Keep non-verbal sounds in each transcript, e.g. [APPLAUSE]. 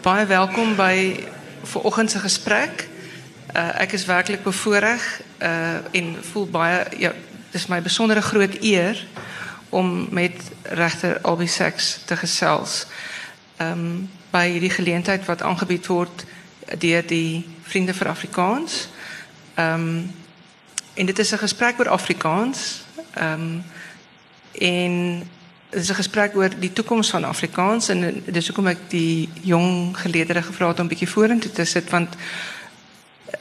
baie welkom by vanoggend se gesprek. Uh, ek is werklik bevoorreg uh, en voel baie ja, dis my besondere groot eer om met regter Albie Sachs te gesels. Ehm um, by hierdie geleentheid wat aangebied word deur die Vriende vir Afrikaans. Ehm um, en dit is 'n gesprek oor Afrikaans. Ehm um, en dit is 'n gesprek oor die toekoms van Afrikaans en dis hoekom ek die jong geleerders gevra het om 'n bietjie vorentoe te sit want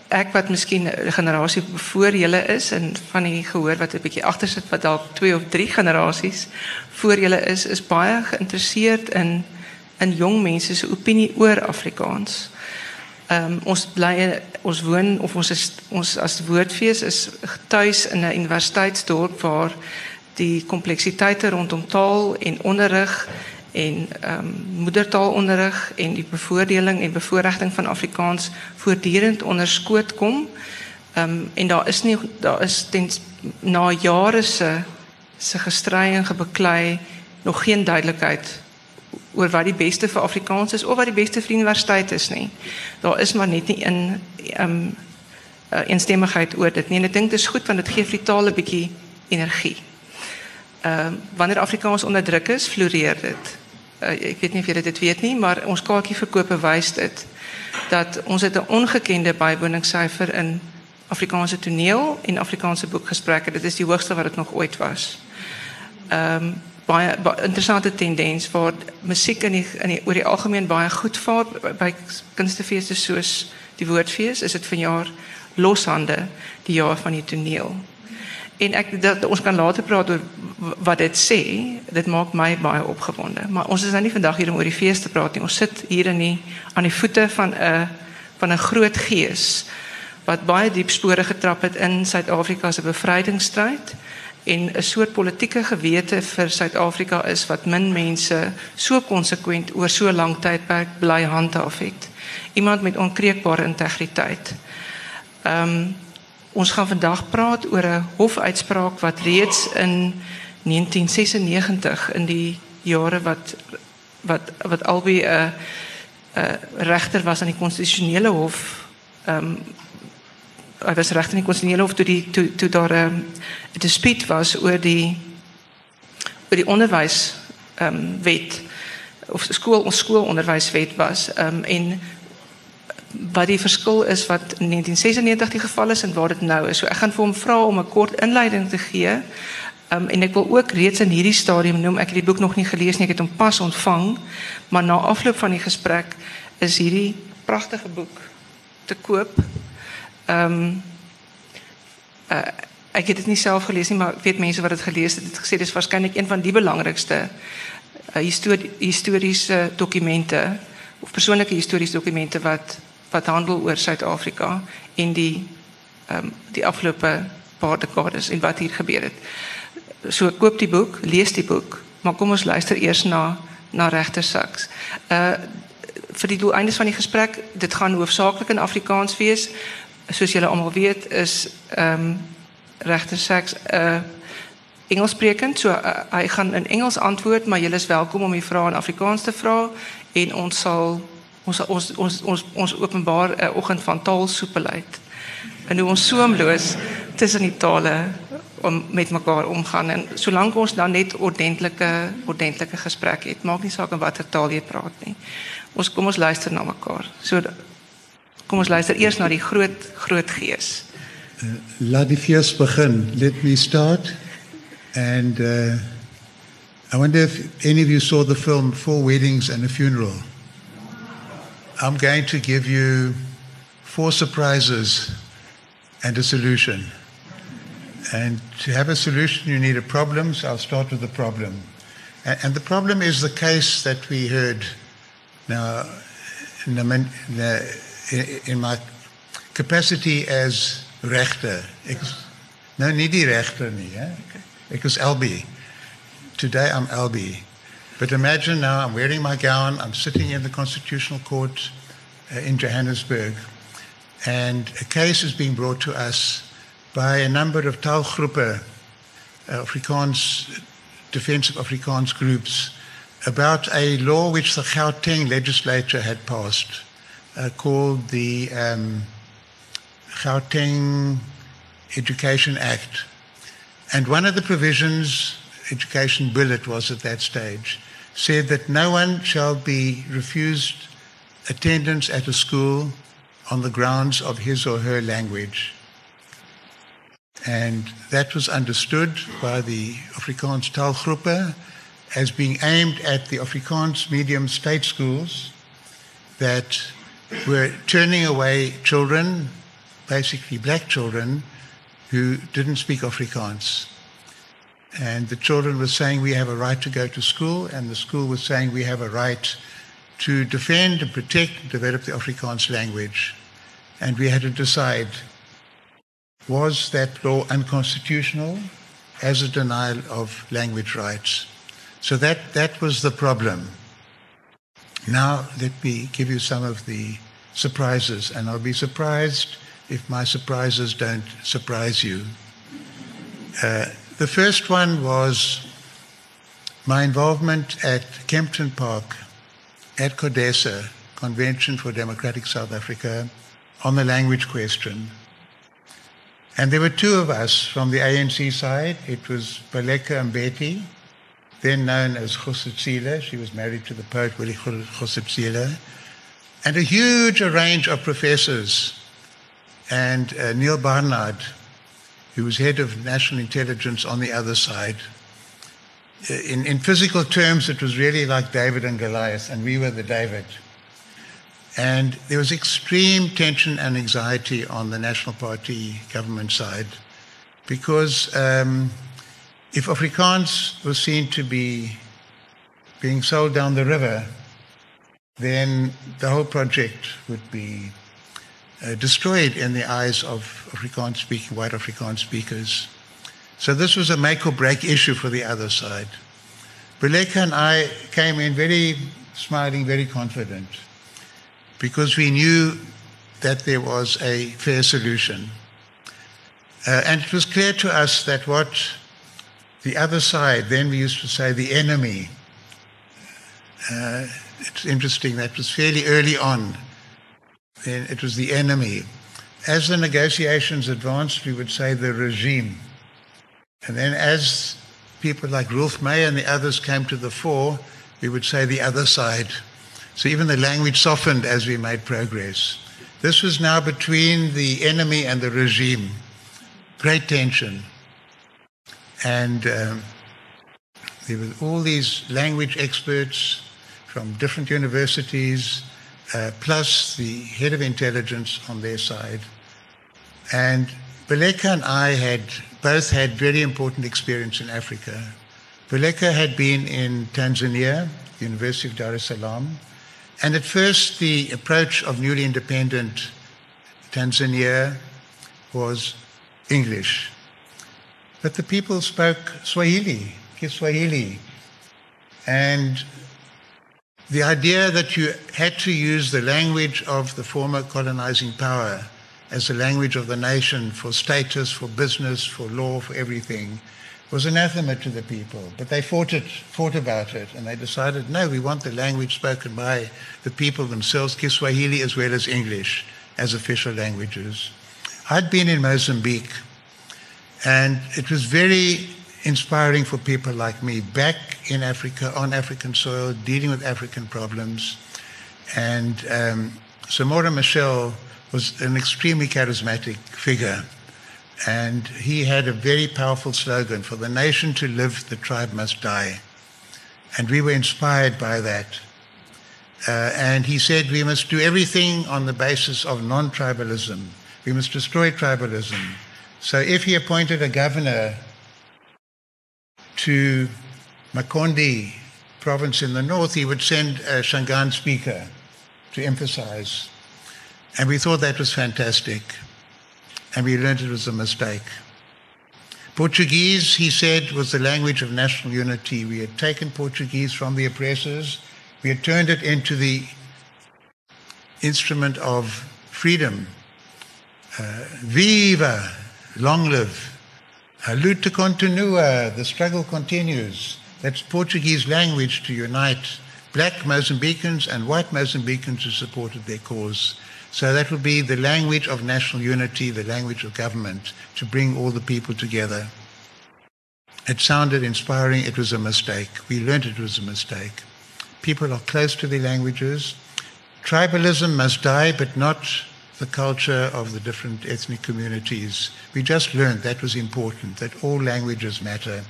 ek wat miskien 'n generasie voor julle is en van die gehoor wat 'n bietjie agter sit wat dalk 2 of 3 generasies voor julle is is baie geïnteresseerd in in jong mense se opinie oor Afrikaans. Ehm um, ons bly ons woon of ons is ons as woordfees is tuis in 'n universiteitsdorp waar die kompleksiteite rondom taal en onderrig en ehm um, moedertaalonderrig en die bevoordeling en bevoordiging van Afrikaans voortdurend onder skoot kom. Ehm en daar is nie daar is na jare se se gestry en gebeklei nog geen duidelikheid oor wat die beste vir Afrikaans is of wat die beste vir universiteit is nie. Daar is maar net nie in ehm um, uh, oor dit nie. Ek dink dit is goed want dit gee vir die taal 'n bietjie energie. Uh, wanneer Afrikaans onder druk is, floreer dit. Uh, weet nie of julle dit weet nie, maar ons kaartjieverkope wys dit dat ons het 'n ongekende bywoningssyfer in Afrikaanse toneel en Afrikaanse boekgesprekke. Dit is die hoogste wat dit nog ooit was. Ehm um, baie, baie interessante tendens waar musiek in die in die oor die algemeen baie goed vaar by kunstefeeste soos die woordfees is dit vanjaar loshande die jaar van die toneel en ek dat ons kan later praat oor wat dit sê. Dit maak my baie opgewonde. Maar ons is nou nie vandag hier om oor die fees te praat nie. Ons sit hier in die aan die voete van 'n van 'n groot gees wat baie diep spore getrap het in Suid-Afrika se bevrydingsstryd en 'n soort politieke gewete vir Suid-Afrika is wat min mense so konsekwent oor so lank tydperk bly handhaaf het. Iemand met onkreukbare integriteit. Ehm Ons gaan vandag praat oor 'n hofuitspraak wat reeds in 1996 in die jare wat wat wat albei 'n regter was aan die konstitusionele hof. Ehm um, hy was regter in die konstitusionele hof toe die toe toe daar 'n um, dispuut was oor die oor die onderwys ehm um, wet of skool ons skoolonderwyswet was ehm um, en wat die verskil is wat in 1996 die geval is en waar dit nou is. So ek gaan vir hom vra om 'n kort inleiding te gee. Um, en ek wil ook reeds in hierdie stadium noem ek het die boek nog nie gelees nie, ek het hom pas ontvang, maar na afloop van die gesprek is hierdie pragtige boek te koop. Ehm um, uh, ek het dit nie self gelees nie, maar ek weet mense wat dit gelees het, het dis waarskynlik een van die belangrikste uh, histori historiese dokumente of persoonlike historiese dokumente wat wat handel oor Suid-Afrika en die ehm um, die afgelope paar dekades en wat hier gebeur het. So koop die boek, lees die boek, maar kom ons luister eers na na regter Saks. Uh vir die doeleindes van die gesprek, dit gaan hoofsaaklik in Afrikaans wees. Soos julle almal weet, is ehm um, regter Saks uh, Engelssprekend, so uh, hy gaan in Engels antwoord, maar julle is welkom om die vrae in Afrikaans te vra en ons sal ons ons ons ons ons openbaar 'n uh, oggend van taalsoepelheid. En hoe ons soemloos tussen die tale om met mekaar omgaan en solank ons dan net ordentlike ordentlike gesprek het, maak nie saak in watter taal jy praat nie. Ons kom ons luister na mekaar. So kom ons luister eers na die groot groot gees. Uh, laat die fees begin. Let me start and uh I wonder if any of you saw the film Four Weddings and a Funeral. I'm going to give you four surprises and a solution. And to have a solution, you need a problem, so I'll start with the problem. And, the problem is the case that we heard now in, my capacity as rechter. Ek, nou nie die rechter nie, hè? Ek is Albie. Today I'm Albie. But imagine now I'm wearing my gown, I'm sitting in the Constitutional Court uh, in Johannesburg, and a case is being brought to us by a number of taalgroepen, uh, Afrikaans, defensive Afrikaans groups, about a law which the Gauteng legislature had passed uh, called the um, Gauteng Education Act. And one of the provisions, Education Bill it was at that stage, said that no one shall be refused attendance at a school on the grounds of his or her language. And that was understood by the Afrikaans Taalgroepe as being aimed at the Afrikaans medium state schools that were turning away children, basically black children, who didn't speak Afrikaans. And the children were saying, We have a right to go to school, and the school was saying, We have a right to defend and protect and develop the Afrikaans language. And we had to decide was that law unconstitutional as a denial of language rights? So that, that was the problem. Now, let me give you some of the surprises, and I'll be surprised if my surprises don't surprise you. Uh, the first one was my involvement at Kempton Park at CODESA, Convention for Democratic South Africa, on the language question. And there were two of us from the ANC side. It was Baleka Mbete, then known as Kgositsile. She was married to the poet Willie Kgositsile. And a huge range of professors. And uh, Neil Barnard, who was head of national intelligence on the other side. Uh, in, in physical terms, it was really like David and Goliath, and we were the David. And there was extreme tension and anxiety on the National Party government side because um, if Afrikaans was seen to be being sold down the river, then the whole project would be uh, destroyed in the eyes of Afrikaans speaking, white Afrikaans speakers. So this was a make or break issue for the other side. Baleka and I came in very smiling, very confident, because we knew that there was a fair solution. Uh, and it was clear to us that what the other side, then we used to say the enemy, uh, it's interesting, that was fairly early on. It was the enemy. As the negotiations advanced, we would say the regime. And then as people like Roelf Meyer and the others came to the fore, we would say the other side. So even the language softened as we made progress. This was now between the enemy and the regime. Great tension. And um, there were all these language experts from different universities, uh, plus the head of intelligence on their side. And Baleka and I had both had very important experience in Africa. Baleka had been in Tanzania, University of Dar es Salaam, and at first the approach of newly independent Tanzania was English. But the people spoke Swahili, Kiswahili. And the idea that you had to use the language of the former colonizing power as the language of the nation for status, for business, for law, for everything, was anathema to the people. But they fought it, fought about it, and they decided, no, we want the language spoken by the people themselves, Kiswahili as well as English, as official languages. I'd been in Mozambique, and it was very inspiring for people like me back in Africa, on African soil, dealing with African problems. And um, Samora Machel was an extremely charismatic figure. And he had a very powerful slogan for the nation to live, the tribe must die. And we were inspired by that. Uh, and he said we must do everything on the basis of non tribalism. We must destroy tribalism. So if he appointed a governor to Makonde province in the north, he would send a Shangaan speaker to emphasize. And we thought that was fantastic. And we learned it was a mistake. Portuguese, he said, was the language of national unity. We had taken Portuguese from the oppressors, we had turned it into the instrument of freedom. Uh, viva, long live. Uh, luta continua, the struggle continues. That's Portuguese language to unite black Mozambicans and white Mozambicans who supported their cause. So that would be the language of national unity, the language of government, to bring all the people together. It sounded inspiring. It was a mistake. We learned it was a mistake. People are close to their languages. Tribalism must die, but not the culture of the different ethnic communities. We just learned that was important, that all languages matter.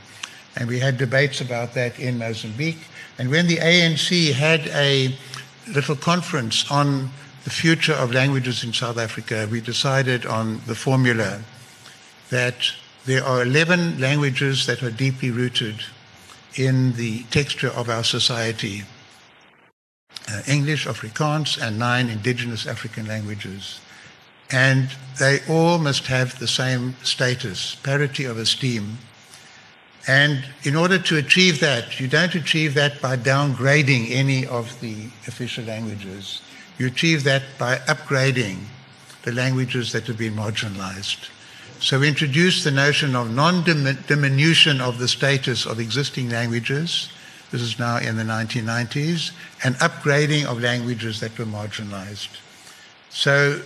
And we had debates about that in Mozambique. And when the ANC had a little conference on the future of languages in South Africa, we decided on the formula that there are 11 languages that are deeply rooted in the texture of our society uh, English, Afrikaans, and nine indigenous African languages. And they all must have the same status, parity of esteem. And in order to achieve that, you don't achieve that by downgrading any of the official languages. You achieve that by upgrading the languages that have been marginalized. So we introduced the notion of non-diminution of the status of existing languages. This is now in the 1990s, and upgrading of languages that were marginalized. So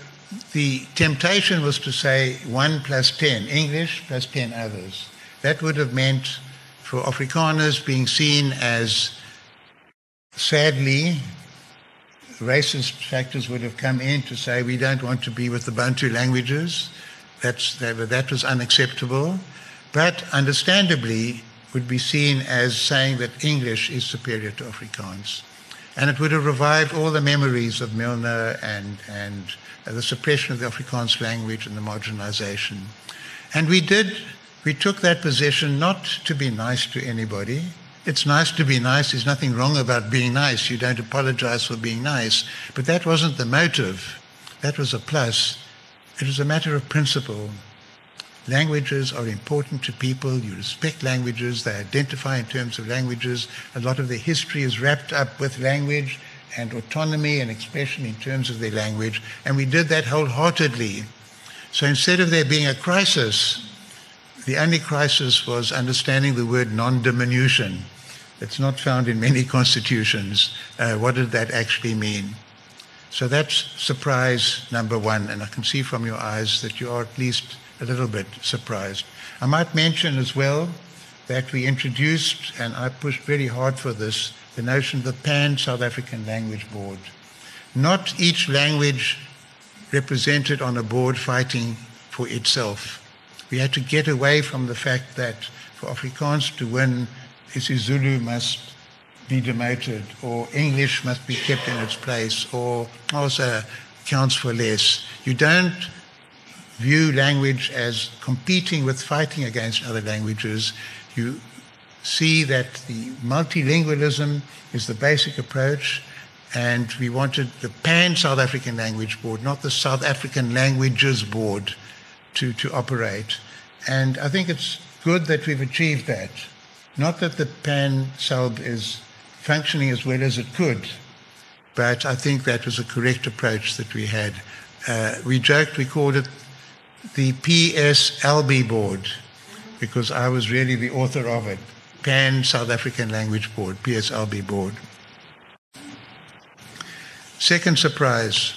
the temptation was to say 1 plus 10, English plus 10 others. That would have meant for Afrikaners being seen as, sadly, racist factors would have come in to say we don't want to be with the Bantu languages. That's, that was unacceptable. But understandably, would be seen as saying that English is superior to Afrikaans. And it would have revived all the memories of Milner and, and the suppression of the Afrikaans language and the marginalization. And we did, we took that position not to be nice to anybody. It's nice to be nice. There's nothing wrong about being nice. You don't apologize for being nice. But that wasn't the motive. That was a plus. It was a matter of principle. Languages are important to people. You respect languages. They identify in terms of languages. A lot of their history is wrapped up with language and autonomy and expression in terms of their language. And we did that wholeheartedly. So instead of there being a crisis, the only crisis was understanding the word non diminution. It's not found in many [LAUGHS] constitutions. Uh, what did that actually mean? So that's surprise number one. And I can see from your eyes that you are at least a little bit surprised. I might mention as well that we introduced, and I pushed very hard for this, the notion of the Pan South African Language Board. Not each language represented on a board fighting for itself. We had to get away from the fact that for Afrikaans to win, isiZulu must be demoted, or English must be kept in its place, or also counts for less. You don't view language as competing with fighting against other languages. You see that the multilingualism is the basic approach, and we wanted the Pan South African Language Board, not the South African Languages Board, to, to operate. And I think it's good that we've achieved that. Not that the Pan Sub is functioning as well as it could, but I think that was a correct approach that we had. Uh, we joked, we called it the PSLB board, because I was really the author of it, Pan South African Language Board, PSLB board. Second surprise,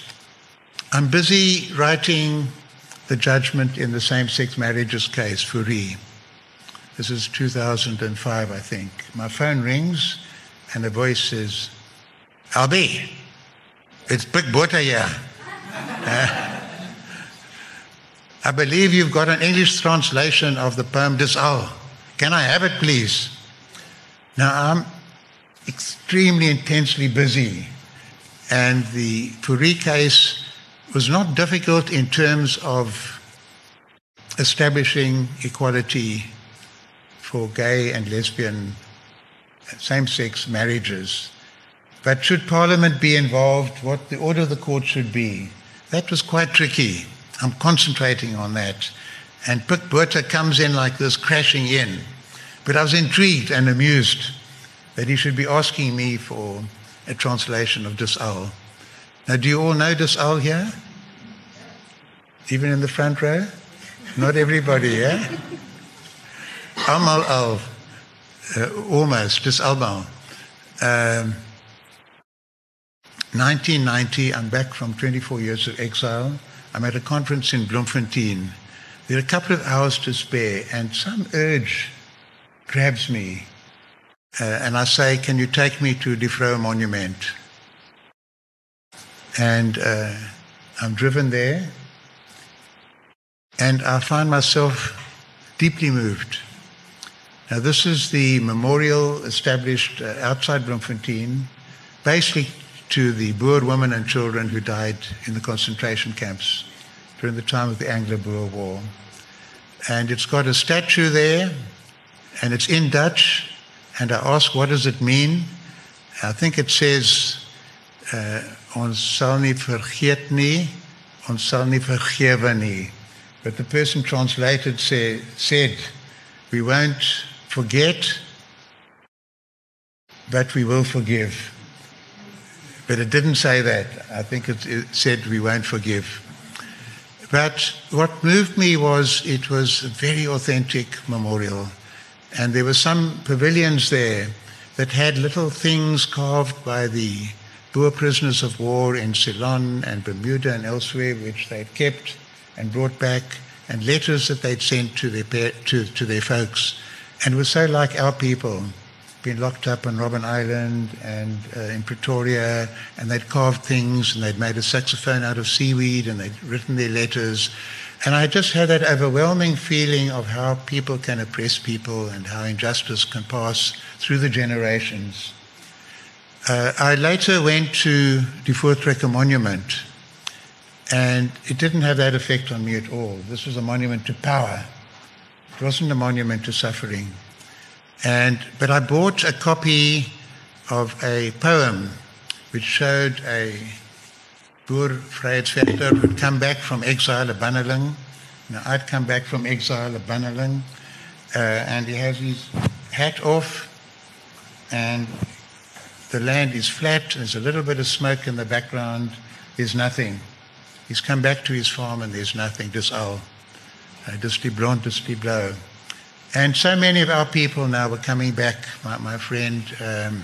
I'm busy writing the judgment in the same sex marriages case, Fourie. This is 2005, I think. My phone rings and a voice says, Albie, it's Pik Botha here. [LAUGHS] Uh, I believe you've got an English translation of the poem Dis Al. Can I have it, please? Now, I'm extremely intensely busy, and the Fourie case was not difficult in terms of establishing equality for gay and lesbian same sex marriages. But should Parliament be involved, what the order of the court should be, that was quite tricky. I'm concentrating on that. And Pik Botha comes in like this, crashing in. But I was intrigued and amused that he should be asking me for a translation of Dis Al. Now, do you all know Dis Al here? Even in the front row? Not everybody, yeah? [LAUGHS] Amal Al. uh, almost, just Alban. Um, 1990, I'm back from 24 years of exile. I'm at a conference in Bloemfontein. There are a couple of hours to spare, and some urge grabs me. Uh, and I say, Can you take me to Die Vroue Monument? And uh, I'm driven there, and I find myself deeply moved. Now, this is the memorial established uh, outside Bloemfontein, basically to the Boer women and children who died in the concentration camps during the time of the Anglo-Boer War. And it's got a statue there, and it's in Dutch. And I ask, what does it mean? I think it says, uh, ons sal nie vergeet nie, sal nie nie. But the person translated say, said, we won't forget, but we will forgive. But it didn't say that. I think it, it said we won't forgive. But what moved me was it was a very authentic memorial. And there were some pavilions there that had little things carved by the Boer prisoners of war in Ceylon and Bermuda and elsewhere, which they'd kept and brought back, and letters that they'd sent to their, to, to their folks. And it was so like our people been locked up on Robben Island and uh, in Pretoria, and they'd carved things and they'd made a saxophone out of seaweed and they'd written their letters. And I just had that overwhelming feeling of how people can oppress people and how injustice can pass through the generations. Uh, I later went to the Voortrekker Monument, and it didn't have that effect on me at all. This was a monument to power. It wasn't a monument to suffering. And, but I bought a copy of a poem which showed a Boer vryheidsvechter who'd come back from exile, a Banneling. Now, I'd come back from exile, a Banneling. Uh, and he has his hat off, and the land is flat. There's a little bit of smoke in the background. There's nothing. He's come back to his farm, and there's nothing. Just all. Uh, just die blond, die blauw. And so many of our people now were coming back. My, my friend, um,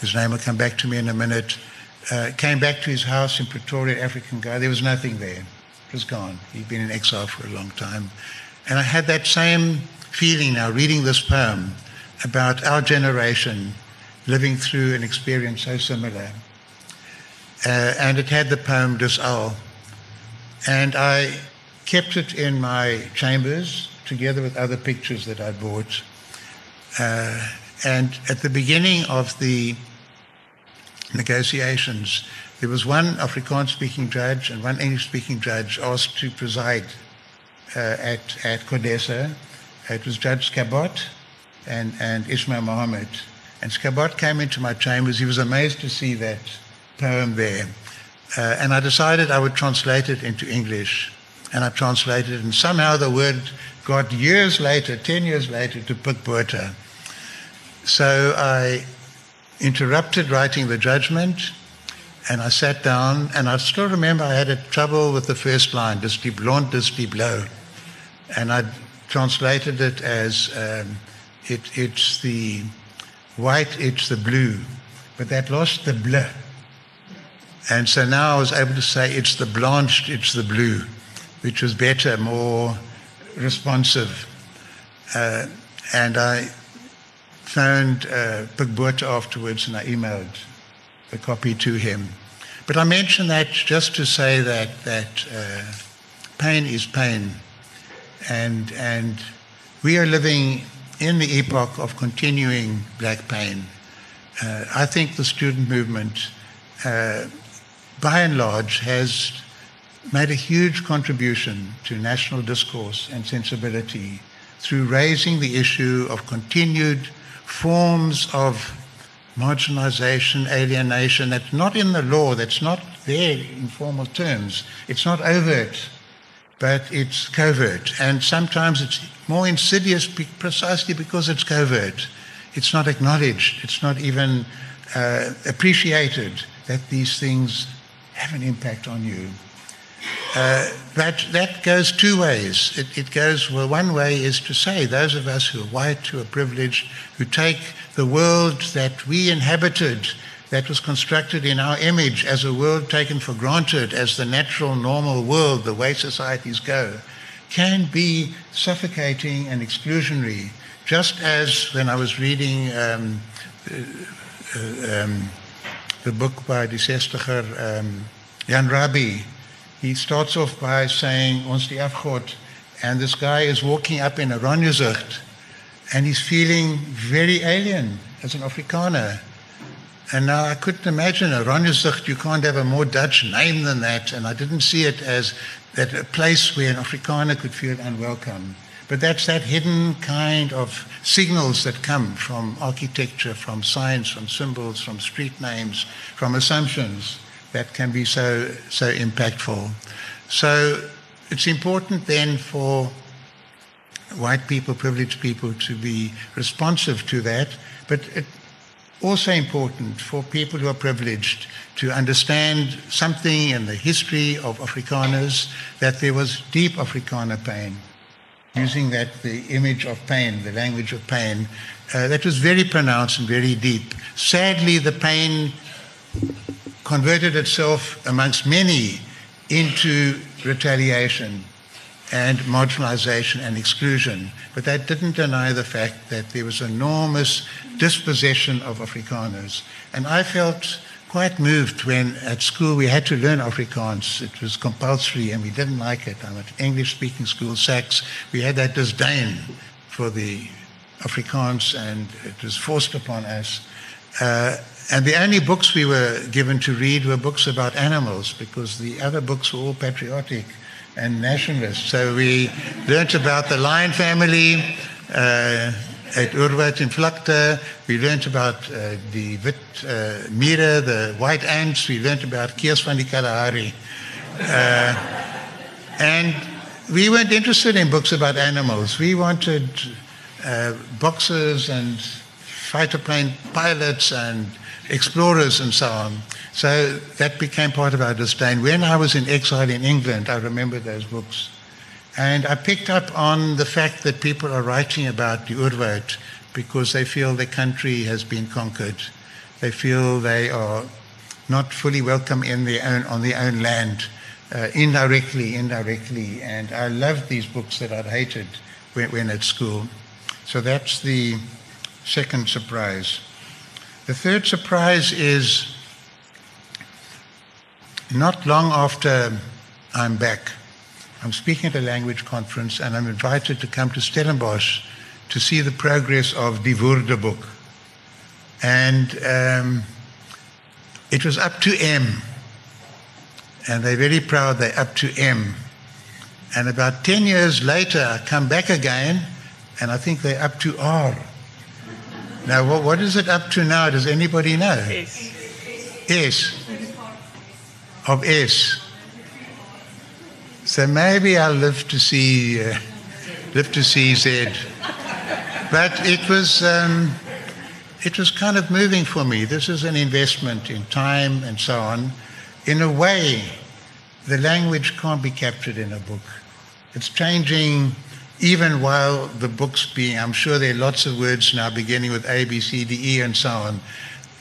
his name will come back to me in a minute, uh, came back to his house in Pretoria, African guy. There was nothing there. It was gone. He'd been in exile for a long time. And I had that same feeling now reading this poem about our generation living through an experience so similar. Uh, and it had the poem Dis Al. And I kept it in my chambers together with other pictures that I bought. Uh, and at the beginning of the negotiations, there was one Afrikaans speaking judge and one English speaking judge asked to preside uh, at, at Codesa. It was Judge Schabort and, and Ismail Mahomed. And Schabort came into my chambers. He was amazed to see that poem there. Uh, and I decided I would translate it into English and I translated it, and somehow the word got years later, 10 years later, to Pik Botha. So I interrupted writing the judgment, and I sat down, and I still remember I had a trouble with the first line, dis die blond, blauw. And I translated it as um, it, it's the white, it's the blue. But that lost the bleu. And so now I was able to say it's the blanched, it's the blue which was better, more responsive. Uh, and I phoned uh, afterwards and I emailed a copy to him. But I mention that just to say that, that uh, pain is pain. And, and we are living in the epoch of continuing black pain. Uh, I think the student movement, uh, by and large, has made a huge contribution to national discourse and sensibility through raising the issue of continued forms of marginalization, alienation that's not in the law, that's not there in formal terms. It's not overt, but it's covert. And sometimes it's more insidious precisely because it's covert. It's not acknowledged, it's not even uh, appreciated that these things have an impact on you. Uh, but that goes two ways. It, it goes, well, one way is to say those of us who are white, who are privileged, who take the world that we inhabited, that was constructed in our image as a world taken for granted, as the natural, normal world, the way societies go, can be suffocating and exclusionary. Just as when I was reading um, uh, um, the book by die 60er, um, Jan Rabie, he starts off by saying, Ons die afgod, and this guy is walking up in Oranjezicht, and he's feeling very alien as an Afrikaner. And now I couldn't imagine Oranjezicht, you can't have a more Dutch name than that, and I didn't see it as that a place where an Afrikaner could feel unwelcome. But that's that hidden kind of signals that come from architecture, from science, from symbols, from street names, from assumptions that can be so, so impactful. So it's important then for white people, privileged people to be responsive to that, but also important for people who are privileged to understand something in the history of Afrikaners that there was deep Afrikaner pain. Using that, the image of pain, the language of pain, uh, that was very pronounced and very deep. Sadly, the pain converted itself amongst many into retaliation and marginalization and exclusion. But that didn't deny the fact that there was enormous dispossession of Afrikaners. And I felt quite moved when at school we had to learn Afrikaans. It was compulsory and we didn't like it. I'm at English speaking school, Sachs. We had that disdain for the Afrikaans and it was forced upon us. Uh, and the only books we were given to read were books about animals because the other books were all patriotic and nationalist. So we learnt about the lion family uh, at Urwert in Vlakte. We learnt about uh, the wit uh, the white ants. We learnt about Kiers Kalahari. Uh, and we weren't interested in books about animals. We wanted uh, boxers and fighter plane pilots and explorers and so on. So that became part of our disdain. When I was in exile in England, I remember those books. And I picked up on the fact that people are writing about the Urwert because they feel their country has been conquered. They feel they are not fully welcome in their own, on their own land, uh, indirectly, indirectly. And I loved these books that I'd hated when, when at school. So that's the second surprise. The third surprise is not long after I'm back, I'm speaking at a language conference and I'm invited to come to Stellenbosch to see the progress of Die Woordeboek. And um, it was up to M. And they're very proud they're up to M. And about 10 years later, I come back again and I think they're up to R. Now, what, what is it up to now? Does anybody know? S. S. Of S. So maybe I'll live to see, uh, live to see Z. But it was, um, it was kind of moving for me. This is an investment in time and so on. In a way, the language can't be captured in a book. It's changing even while the book's being, I'm sure there are lots of words now beginning with A, B, C, D, E, and so on.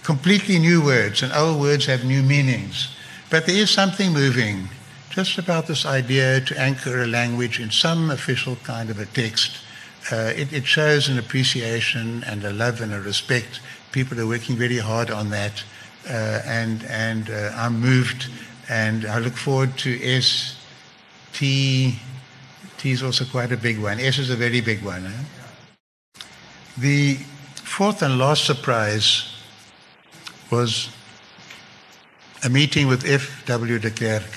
Completely new words, and old words have new meanings. But there is something moving just about this idea to anchor a language in some official kind of a text. Uh, it, it, shows an appreciation and a love and a respect. People are working very hard on that, uh, and and uh, I'm moved, and I look forward to S T T is also quite a big one. S is a very big one. Eh? The fourth and last surprise was a meeting with F.W. de Klerk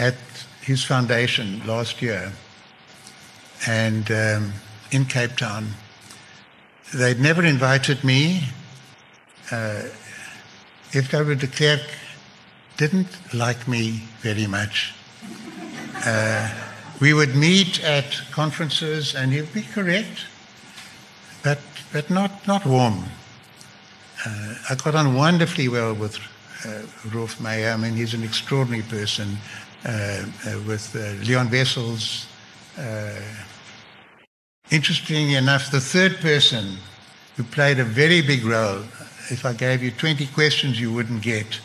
at his foundation last year and um, in Cape Town. They'd never invited me. Uh, F.W. de Klerk didn't like me very much. Uh, we would meet at conferences and he'd be correct, but, but not, not warm. Uh, I got on wonderfully well with uh, Roelf Meyer. I mean, he's an extraordinary person. uh, uh, with uh, Leon Wessels. Uh, interestingly enough, the third person who played a very big role, if I gave you 20 questions you wouldn't get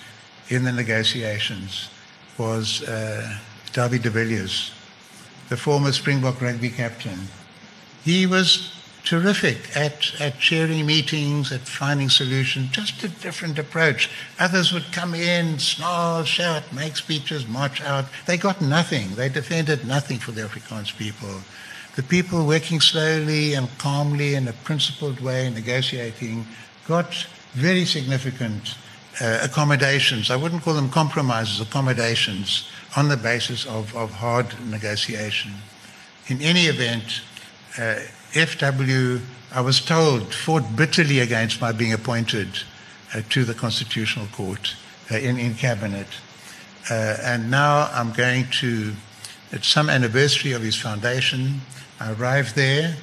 in the negotiations, was uh, Dawie de Villiers, the former Springbok rugby captain. He was terrific at, at chairing meetings, at finding solutions, just a different approach. Others would come in, snarl, shout, make speeches, march out. They got nothing. They defended nothing for the Afrikaans people. The people working slowly and calmly in a principled way, negotiating, got very significant uh, accommodations. I wouldn't call them compromises, accommodations on the basis of, of hard negotiation. In any event, uh, FW, I was told, fought bitterly against my being appointed uh, to the Constitutional Court uh, in, in Cabinet. Uh, and now I'm going to, at some anniversary of his foundation, I arrive there.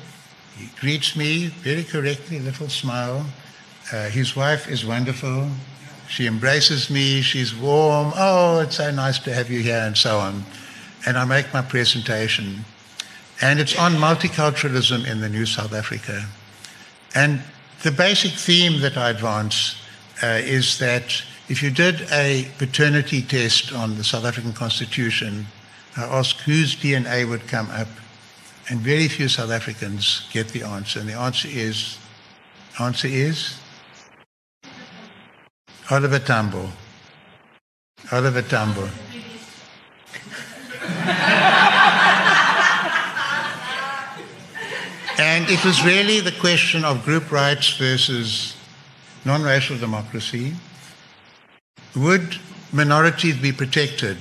He greets me very correctly, a little smile. Uh, his wife is wonderful. She embraces me. She's warm. Oh, it's so nice to have you here, and so on. And I make my presentation. And it's on multiculturalism in the new South Africa. And the basic theme that I advance uh, is that if you did a paternity test on the South African Constitution, I ask whose DNA would come up, and very few South Africans get the answer. And the answer is, answer is Oliver Tambo. Oliver Tambo. And it was really the question of group rights versus non racial democracy. Would minorities be protected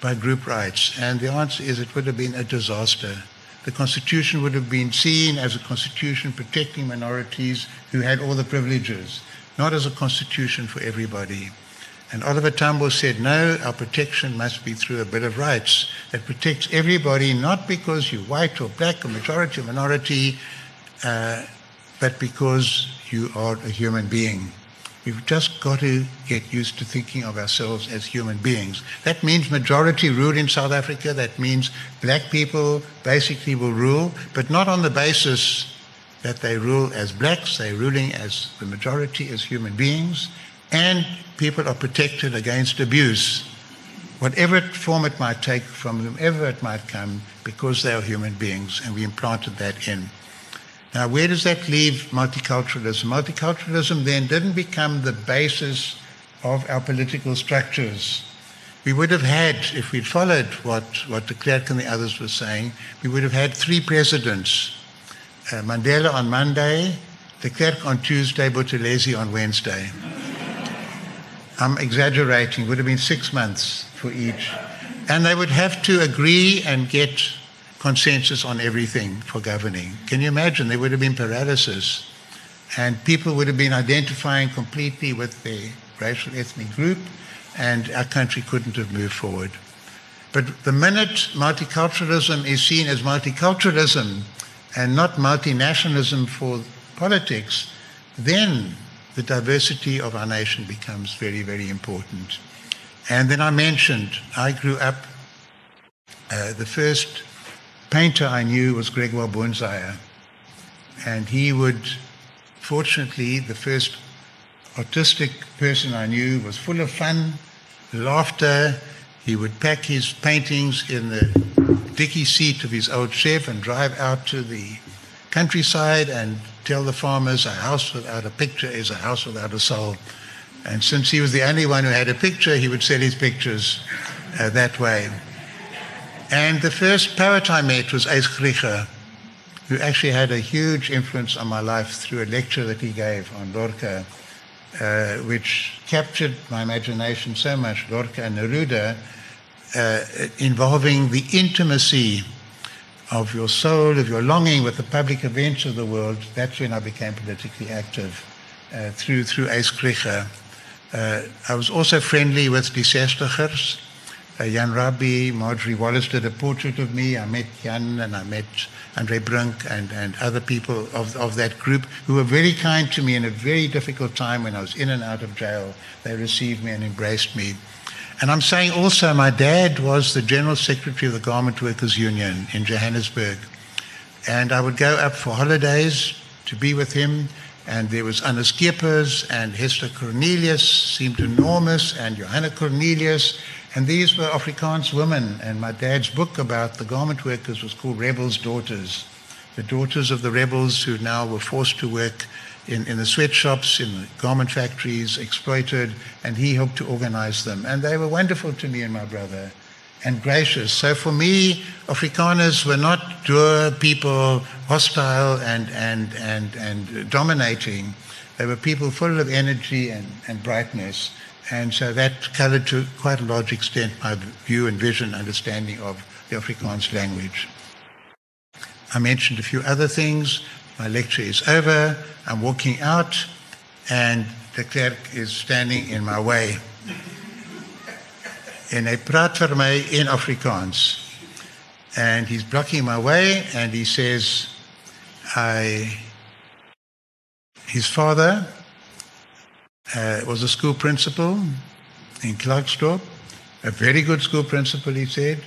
by group rights? And the answer is it would have been a disaster. The Constitution would have been seen as a Constitution protecting minorities who had all the privileges, not as a Constitution for everybody. And Oliver Tambo said, no, our protection must be through a Bill of Rights that protects everybody, not because you're white or black or majority or minority, uh, but because you are a human being. We've just got to get used to thinking of ourselves as human beings. That means majority rule in South Africa. That means black people basically will rule, but not on the basis that they rule as blacks. They're ruling as the majority, as human beings and people are protected against abuse, whatever form it might take from whomever it might come, because they are human beings, and we implanted that in. Now, where does that leave multiculturalism? Multiculturalism then didn't become the basis of our political structures. We would have had, if we'd followed what, what de Klerk and the others were saying, we would have had three presidents Uh, Mandela on Monday, de Klerk on Tuesday, Buthelezi on Wednesday. I'm exaggerating, would have been six months for each. And they would have to agree and get consensus on everything for governing. Can you imagine? There would have been paralysis. And people would have been identifying completely with their racial ethnic group, and our country couldn't have moved forward. But the minute multiculturalism is seen as multiculturalism and not multinationalism for politics, then the diversity of our nation becomes very, very important. And then I mentioned, I grew up, uh, the first painter I knew was Gregoire Boonzaier. And he would, fortunately, the first artistic person I knew was full of fun, laughter. He would pack his paintings in the dicky seat of his old chef and drive out to the countryside and tell the farmers a house without a picture is a house without a soul. And since he was the only one who had a picture, he would sell his pictures uh, that way. And the first poet I met was Krige, who actually had a huge influence on my life through a lecture that he gave on Lorca, uh, which captured my imagination so much, Lorca and Neruda, uh, involving the intimacy of your soul, of your longing with the public events of the world, that's when I became politically active uh, through, through Ace. Uh, I was also friendly with the Sestigers. Uh, Jan Rabie, Marjorie Wallace did a portrait of me. I met Jan and I met Andre Brink and, and other people of, of that group who were very kind to me in a very difficult time when I was in and out of jail. They received me and embraced me. And I'm saying also, my dad was the General Secretary of the Garment Workers Union in Johannesburg. And I would go up for holidays to be with him. And there was Anna Scheepers and Hester Cornelius seemed enormous, and Johanna Cornelius. And these were Afrikaans women. And my dad's book about the garment workers was called Rebels' Daughters. The daughters of the rebels who now were forced to work in, in the sweatshops, in the garment factories, exploited, and he helped to organize them. And they were wonderful to me and my brother and gracious. So for me, Afrikaners were not dour people, hostile and, and, and, and dominating. They were people full of energy and, and brightness. And so that colored to quite a large extent my view and vision, understanding of the Afrikaans language. I mentioned a few other things. My lecture is over. I'm walking out, and the clerk is standing in my way. Praat vir my in Afrikaans. And he's blocking my way and he says I his father uh, was a school principal in Klerksdorp, a very good school principal, he said.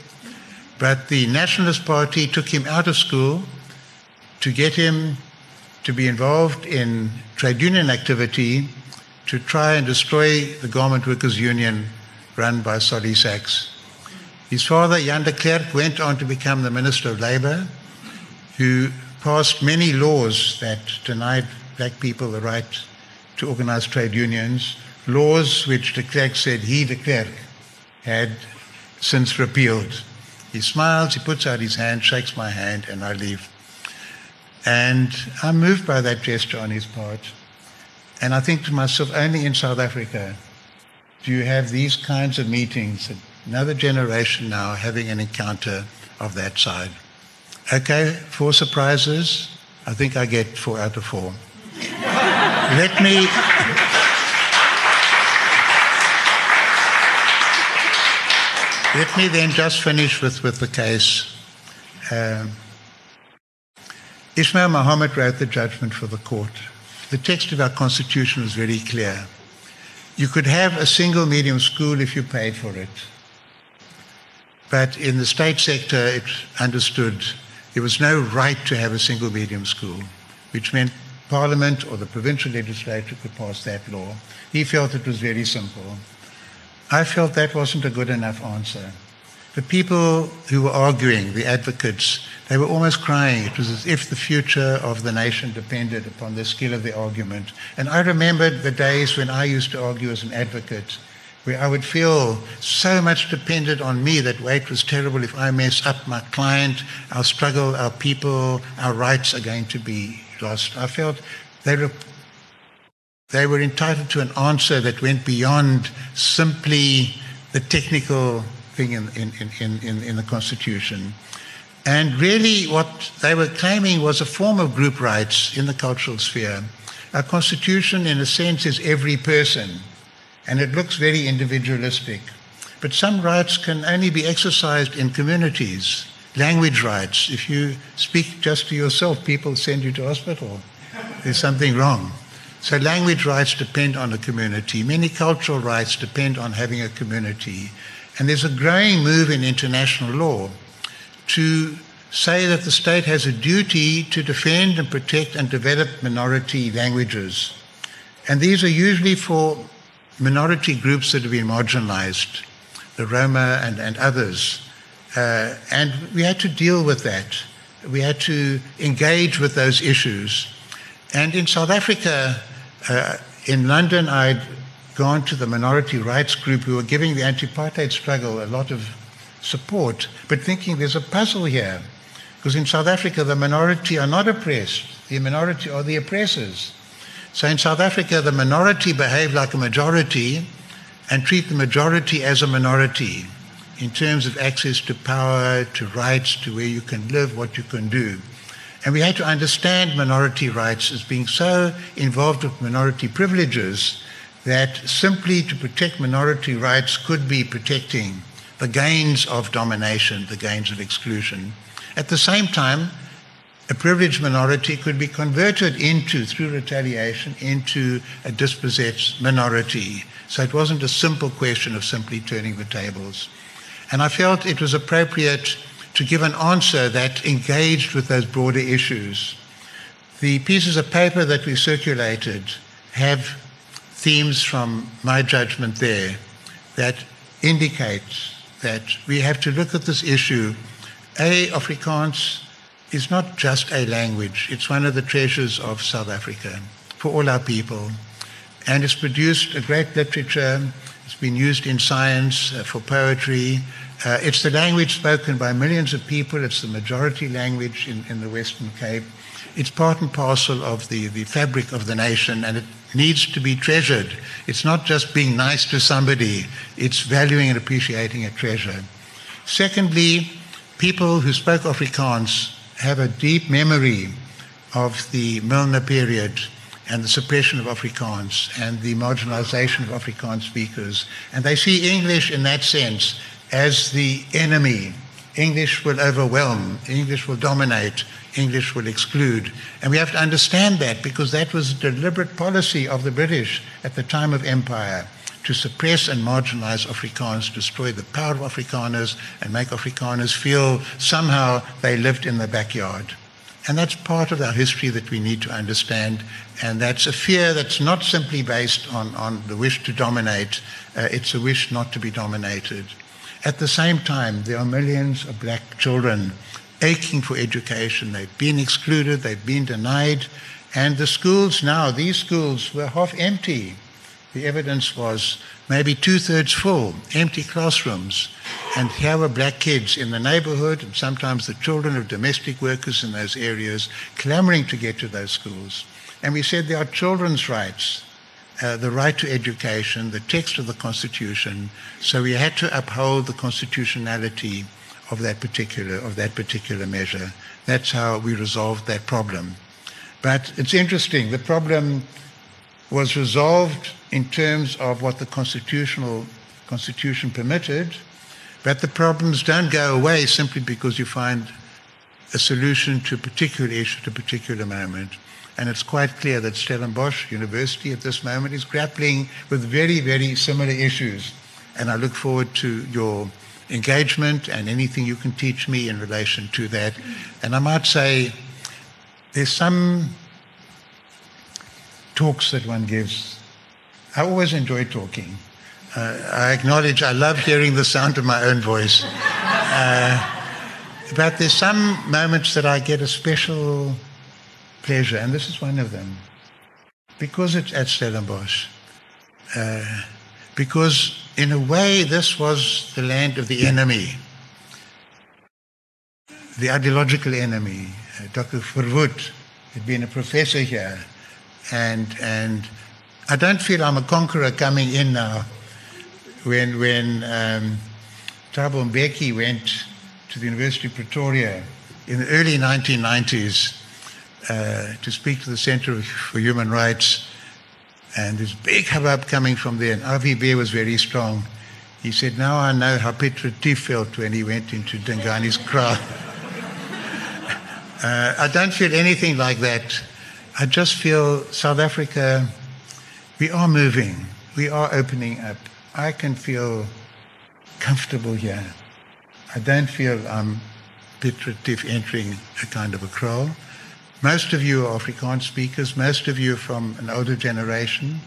But the Nationalist Party took him out of school to get him to be involved in trade union activity to try and destroy the Garment Workers Union run by Solly Sachs. His father, Jan de Klerk, went on to become the Minister of Labour, who passed many laws that denied black people the right to organise trade unions, laws which de Klerk said he, de Klerk, had since repealed. He smiles, he puts out his hand, shakes my hand, and I leave. And I'm moved by that gesture on his part. And I think to myself, only in South Africa do you have these kinds of meetings, another generation now having an encounter of that side. Okay, four surprises. I think I get four out of four. Let me. Let me then just finish with, with the case. Um, Ismail Mahomed wrote the judgment for the court. The text of our constitution was very clear. You could have a single medium school if you paid for it. But in the state sector, it understood there was no right to have a single medium school, which meant Parliament or the provincial legislature could pass that law. He felt it was very simple. I felt that wasn't a good enough answer. The people who were arguing, the advocates, they were almost crying. It was as if the future of the nation depended upon the skill of the argument. And I remembered the days when I used to argue as an advocate, where I would feel so much depended on me that wait was terrible. If I mess up my client, our struggle, our people, our rights are going to be lost. I felt they were, they were entitled to an answer that went beyond simply the technical thing in, in, in, in, in the Constitution. And really, what they were claiming was a form of group rights in the cultural sphere. Our Constitution, in a sense, is every person, and it looks very individualistic. But some rights can only be exercised in communities. Language rights. If you speak just to yourself, people send you to hospital. There's something wrong. So language rights depend on a community. Many cultural rights depend on having a community. And there's a growing move in international law to say that the state has a duty to defend and protect and develop minority languages. And these are usually for minority groups that have been marginalized, the Roma and, and others. Uh, and we had to deal with that. We had to engage with those issues. And in South Africa, uh, in London, I'd gone to the minority rights group who were giving the anti apartheid struggle a lot of support, but thinking there's a puzzle here. Because in South Africa, the minority are not oppressed, the minority are the oppressors. So in South Africa, the minority behave like a majority and treat the majority as a minority in terms of access to power, to rights, to where you can live, what you can do. And we had to understand minority rights as being so involved with minority privileges that simply to protect minority rights could be protecting the gains of domination, the gains of exclusion. At the same time, a privileged minority could be converted into, through retaliation, into a dispossessed minority. So it wasn't a simple question of simply turning the tables. And I felt it was appropriate to give an answer that engaged with those broader issues. The pieces of paper that we circulated have themes from my judgment there that indicate that we have to look at this issue. A, Afrikaans is not just a language, it's one of the treasures of South Africa for all our people. And it's produced a great literature, it's been used in science, uh, for poetry. Uh, it's the language spoken by millions of people, it's the majority language in, in the Western Cape. It's part and parcel of the, the fabric of the nation, and it needs to be treasured. It's not just being nice to somebody, it's valuing and appreciating a treasure. Secondly, people who spoke Afrikaans have a deep memory of the Milner period and the suppression of Afrikaans and the marginalization of Afrikaans speakers. And they see English in that sense as the enemy. English will overwhelm, English will dominate, English will exclude. And we have to understand that because that was a deliberate policy of the British at the time of empire to suppress and marginalize Afrikaners, destroy the power of Afrikaners, and make Afrikaners feel somehow they lived in the backyard. And that's part of our history that we need to understand. And that's a fear that's not simply based on, on the wish to dominate, uh, it's a wish not to be dominated. At the same time, there are millions of black children aching for education. They've been excluded, they've been denied. And the schools now, these schools were half empty. The evidence was maybe two thirds full, empty classrooms. And here were black kids in the neighborhood, and sometimes the children of domestic workers in those areas, clamoring to get to those schools. And we said there are children's rights, uh, the right to education, the text of the Constitution. So we had to uphold the constitutionality of that particular of that particular measure. That's how we resolved that problem. But it's interesting. The problem was resolved in terms of what the constitutional constitution permitted, but the problems don't go away simply because you find a solution to a particular issue at a particular moment. And it's quite clear that Stellenbosch University at this moment is grappling with very, very similar issues. And I look forward to your engagement and anything you can teach me in relation to that. And I might say there's some talks that one gives. I always enjoy talking. Uh, I acknowledge I love hearing the sound of my own voice. Uh, but there's some moments that I get a special pleasure, and this is one of them. Because it's at Stellenbosch. Uh, because in a way this was the land of the enemy, the ideological enemy. Uh, Dr. Verwoerd had been a professor here, and and I don't feel I'm a conqueror coming in now. When when um, Thabo Mbeki went to the University of Pretoria in the early 1990s uh, to speak to the Center for Human Rights and this big hubbub coming from there. And RVB was very strong. He said, Now I know how Piet Retief felt when he went into Dingane's kraal. [LAUGHS] uh, I don't feel anything like that. I just feel South Africa, we are moving, we are opening up. I can feel comfortable here. I don't feel I'm Piet Retief entering a kind of a kraal. Most of you are Afrikaans speakers, most of you are from an older generation.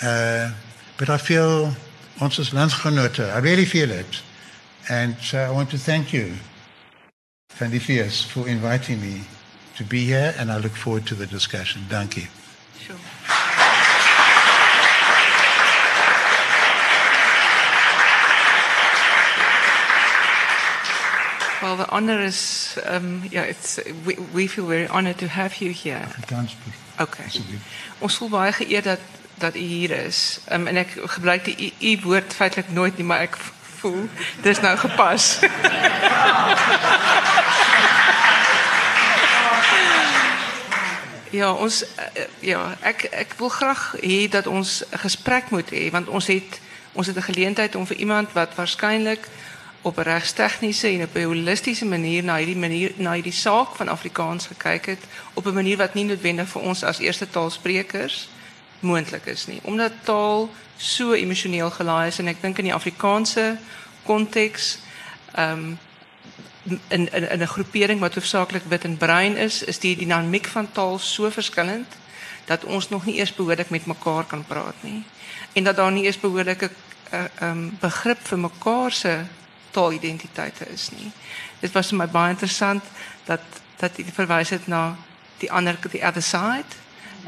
Uh, but I feel, ons is landsgenote, I really feel it. And so I want to thank you, Van for inviting me to be here, and I look forward to the discussion. Thank you. Sure. Well, the honor is, um, yeah, it's, we, we feel very honored to have you here. Afrikaans, Okay. Ons voel baie geëerd dat dat u hier is. Um, en ek gebruik die u, woord feitelik nooit nie, maar ek voel dis nou gepas. [LAUGHS] ja, ons eh, ja, ek ek wil graag hê dat ons gesprek moet hê want ons het ons het 'n geleentheid om vir iemand wat waarskynlik op 'n regstegniese en op 'n holistiese manier na hierdie manier van Afrikaans gekyk op 'n manier wat nie noodwendig vir ons as eerste taalsprekers moontlik is nie omdat taal so emosioneel gelaai is en ek dink in die Afrikaanse konteks ehm in in groepering wat hoofsaaklik wit en bruin is, is die dinamiek van taal so verskillend dat ons nog nie eers behoorlik met mekaar kan praat nie. En dat daar nie eers behoorlike uh, begrip mekaar se taalidentiteite is nie. Dit was vir my baie interessant dat dat jy verwys het na die ander die other side.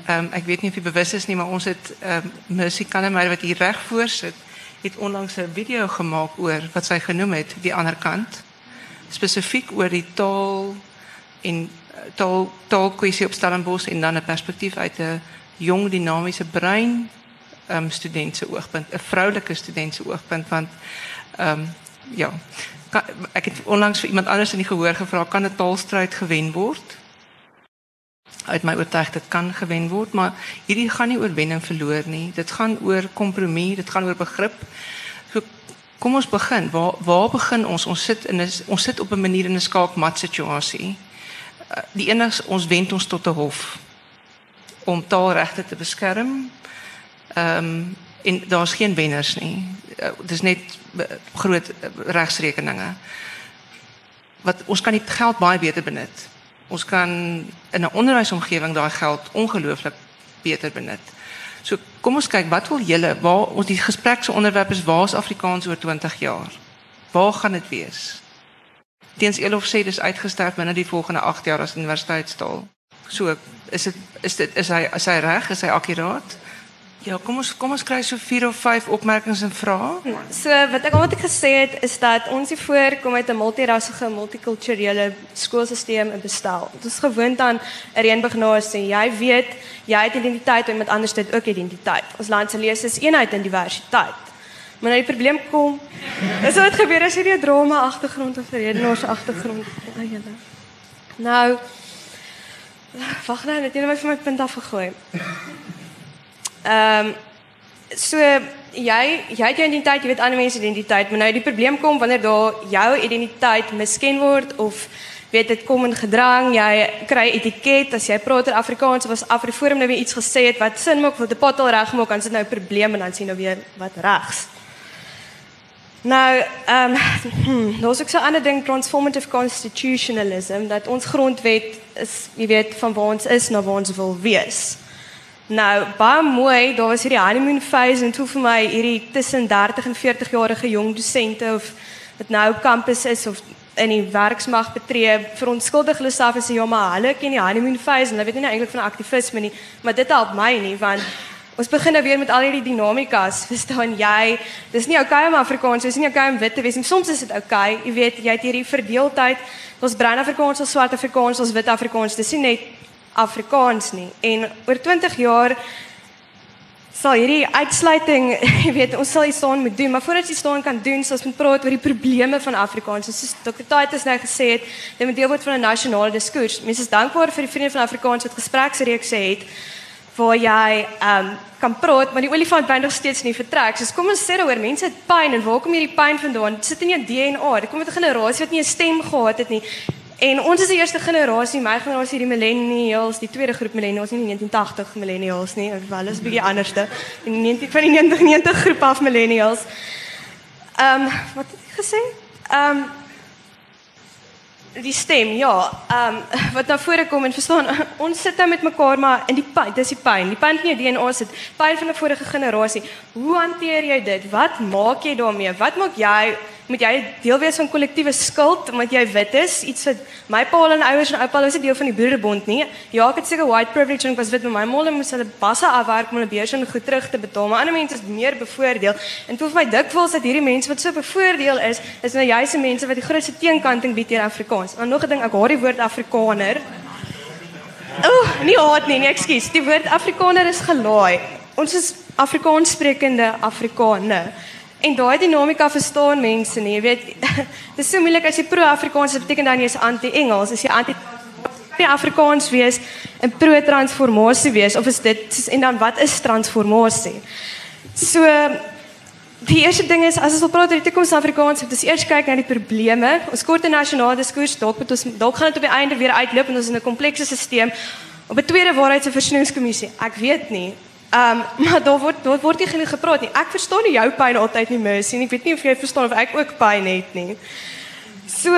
Ehm ek weet nie of jy bewus is nie, maar ons het ehm um, Mercy Kannemeyer wat hier reg voor sit, het onlangs 'n video gemaak oor wat sy genoem het die ander kant spesifiek oor die taal en eh, taal taalkwessie op Stellenbosch en dan 'n perspektief uit 'n jong dinamiese brein ehm um, student se oogpunt, 'n vroulike student oogpunt want ehm ja, kan, ek het onlangs vir iemand anders in die gehoor gevra kan 'n taalstryd gewen word? Uit my oortuig dit kan gewen word, maar hierdie gaan nie oor wen en verloor nie. Dit gaan oor kompromie, dit gaan oor begrip. So Kom ons begin. Waar waar begin ons? Ons sit in 'n ons sit op 'n manier in 'n skaakmat situasie. Uh, die enigste ons wend ons tot 'n hof om taalregte te beskerm. Ehm um, en daar's geen wenners nie. Uh, dis net uh, groot uh, regsrekeninge. Wat ons kan die geld baie beter benut. Ons kan in 'n onderwysomgewing daai geld ongelooflik beter benut. So kom ons kyk wat wil julle waar ons die gesprek se onderwerp is waar is Afrikaans oor 20 jaar? Waar gaan dit wees? Teens Elof sê dis uitgesterf binne die volgende 8 jaar as universiteitstaal. So is dit is dit is hy is hy reg? Is hy akkuraat? Ja, kom ons kom ons kry so 4 of 5 opmerkings en vrae. So wat ek al wat ek gesê het is dat ons hier voor kom uit 'n multirassige, multikulturele skoolstelsel en bestel. Dit is gewoond aan 'n reënboognasie. Jy weet, jy het identiteit en met anders dit ook identiteit. Ons land se lees is eenheid in diversiteit. Maar nou die probleem kom, is wat gebeur as jy die drama agtergrond of redenaars agtergrond het. Nou Wag nou, net jy het my van my punt af gegooi. Ehm um, so jy jy het jou identiteit, jy weet ander mense identiteit, maar nou die probleem kom wanneer daar jou identiteit misken word of weet dit kom in gedrang, jy kry etiket as jy praat in Afrikaans of as Afriforum nou weer iets gesê het wat sin maak of 'n pottel reg maak, dan sit nou 'n probleem en dan sien nou weer wat regs. Nou, ehm um, daar's ook so 'n ander ding transformative constitutionalism dat ons grondwet is, jy weet, van waar ons is na waar ons wil wees. Nou, baie mooi, daar was hierdie honeymoon phase en toe vir my hierdie tussen 30 en 40 jarige jong dosente of wat nou kampus is of in die werksmag betree, verontskuldig hulle self en sê ja, maar hulle ken die honeymoon phase en hulle weet nie eintlik van aktivisme nie, maar dit help my nie want ons begin nou weer met al hierdie dinamikas, verstaan jy? Dis nie oukei okay om Afrikaans, dis nie oukei okay om wit te wees nie. Soms is dit oukei, okay. jy weet, jy het hierdie verdeeldheid. Ons bruin Afrikaans, ons swart Afrikaans, ons wit Afrikaans. Dis nie net Afrikaans nie. En oor 20 jaar sal hierdie uitsluiting, [LAUGHS] jy weet, ons sal iets staan moet doen, maar voordat jy staan kan doen, sal ons moet praat oor die probleme van Afrikaans. Soos Dr. Titus nou gesê het, dit moet deel word van 'n nasionale diskurs. Mense is dankbaar vir die vriende van Afrikaans wat gespreksreekse het waar jy ehm um, kan praat, maar die olifant bly nog steeds nie vertrek. So kom ons sê daaroor, mense het pyn en waar kom hierdie pyn vandaan? Dit sit in jou DNA. Dit kom uit 'n generasie wat nie 'n stem gehad het nie. En ons is die eerste generasie, my generasie die millennials, die tweede groep millennials, nie die 1980 millennials nie, wel is bietjie anderste. Die 19 van die 90 groep af millennials. Ehm um, wat het jy gesê? Ehm um, die stem, ja. Ehm um, wat nou voorkom en verstaan, [LAUGHS] ons sit nou met mekaar maar in die pyn, dis die pyn. Die pyn van jou DNA sit, pyn van 'n vorige generasie. Hoe hanteer jy dit? Wat maak jy daarmee? Wat maak jy moet jy deel wees van kollektiewe skuld omdat jy wit is iets wat my pa en ouers en oupa was nie deel van die broederbond nie ja ek het seker white privilege en ek was wit met my moeder moes hulle basse afwerk om hulle beurs en goed terug te betaal maar ander mense is meer bevoordeel en toe vir my dikwels dat hierdie mense wat so bevoordeel is is nou juist die mense wat die grootste teenkanting bied teen Afrikaans en nog 'n ding ek haat die woord afrikaner Ooh, nie haat nie, nee, ekskuus. Die woord Afrikaner is gelaai. Ons is Afrikaans sprekende Afrikaner. En daai dinamika verstaan mense nie. Jy weet, [LAUGHS] dit is so moeilik as jy pro-Afrikaans beteken dan jy is anti-Engels, as jy anti Afrikaans wees en pro-transformasie wees of is dit en dan wat is transformasie? So Die eerste ding is as ons wil praat oor die toekoms van Afrikaans, moet ons eers kyk na die probleme. Ons kort 'n nasionale diskurs, dalk moet ons dalk gaan dit op die einde weer uitloop en ons in 'n komplekse stelsel op 'n tweede waarheids- en versoeningskommissie. Ek weet nie. Um, [LAUGHS] maar daar word daar word nie genoeg gepraat nie. Ek verstaan nie jou pyn altyd nie, Mercy. Ek weet nie of jy verstaan of ek ook pyn het nie. So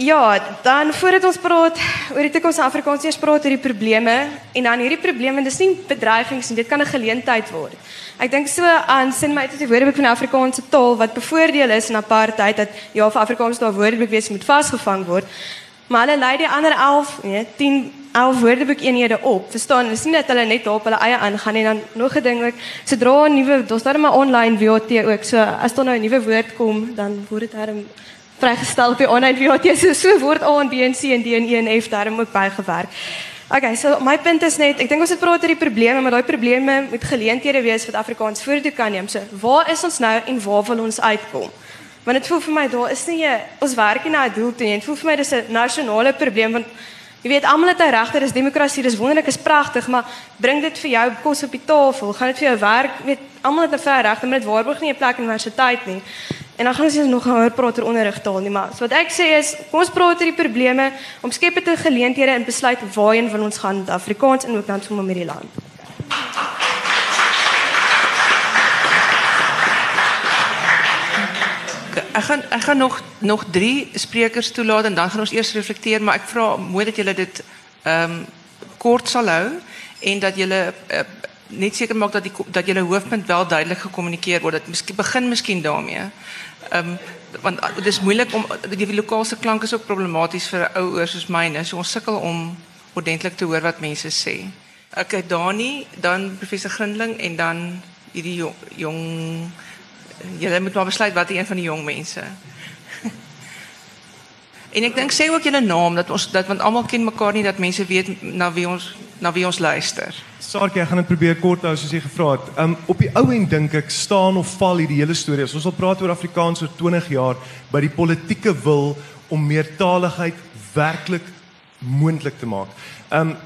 ja, dan voordat ons praat oor die toekoms van Afrikaans, eers praat oor die probleme en dan hierdie probleme, dis nie bedreigings nie, dit kan 'n geleentheid word. Ek dink so aan sin my uit die Woordeboek van Afrikaanse taal wat bevoordeel is in apartheid dat ja vir Afrikaans daar Woordeboek wees moet vasgevang word. Maar hulle lei die ander 11, nee, 10 11 Woordeboek eenhede op. Verstaan, dis nie dat hulle net daar op hulle eie aangaan en dan nog 'n ding ook sodra 'n nuwe daar's daar maar online WOT ook. So as daar nou 'n nuwe woord kom, dan word dit herm vrygestel op die online WOT. So so word A en B en C en D en E en F daarom ook bygewerk. Okay, so my punt is net, ek dink ons het praat oor die probleme, maar daai probleme moet geleenthede wees wat Afrikaans vorentoe kan neem. So, waar is ons nou en waar wil ons uitkom? Want dit voel vir my daar is nie 'n ons werk nie na 'n doel toe nie. Dit voel vir my dis 'n nasionale probleem want jy weet almal het 'n regter, dis demokrasie, dis wonderlik, is pragtig, maar bring dit vir jou kos op die tafel? Gaan dit vir jou werk? Weet almal het 'n vrye reg, maar dit waarborg nie 'n plek in universiteit nie. En dan gaan ons nog hoor praat oor onderrigtaal nie, maar so wat ek sê is, kom ons praat oor die probleme, omskep dit in geleenthede en besluit waarheen wil ons gaan met Afrikaans en ook dan met die land. Ek gaan ek gaan nog nog 3 sprekers toelaat en dan gaan ons eers reflekteer, maar ek vra mooi dat julle dit ehm kort sal hou en dat julle uh, net seker maak dat die dat julle hoofpunt wel duidelik gekommunikeer word. Dat miskien begin miskien daarmee. Ehm want dit uh, is moeilik om die lokale klank is ook problematies vir ou ouers soos myne. So ons sukkel om ordentlik te hoor wat mense sê. Okay, Dani, dan professor Grindling en dan hierdie jong julle moet maar besluit wat een van die jong mense. en ek dink sê ook julle naam dat ons dat want almal ken mekaar nie dat mense weet na wie ons na wie ons luister. Saartjie, ek gaan dit probeer kort hou soos jy gevra het. Um op die ou end dink ek staan of val hierdie hele storie. As ons wil praat oor Afrikaans oor 20 jaar by die politieke wil om meertaligheid werklik moontlik te maak. Um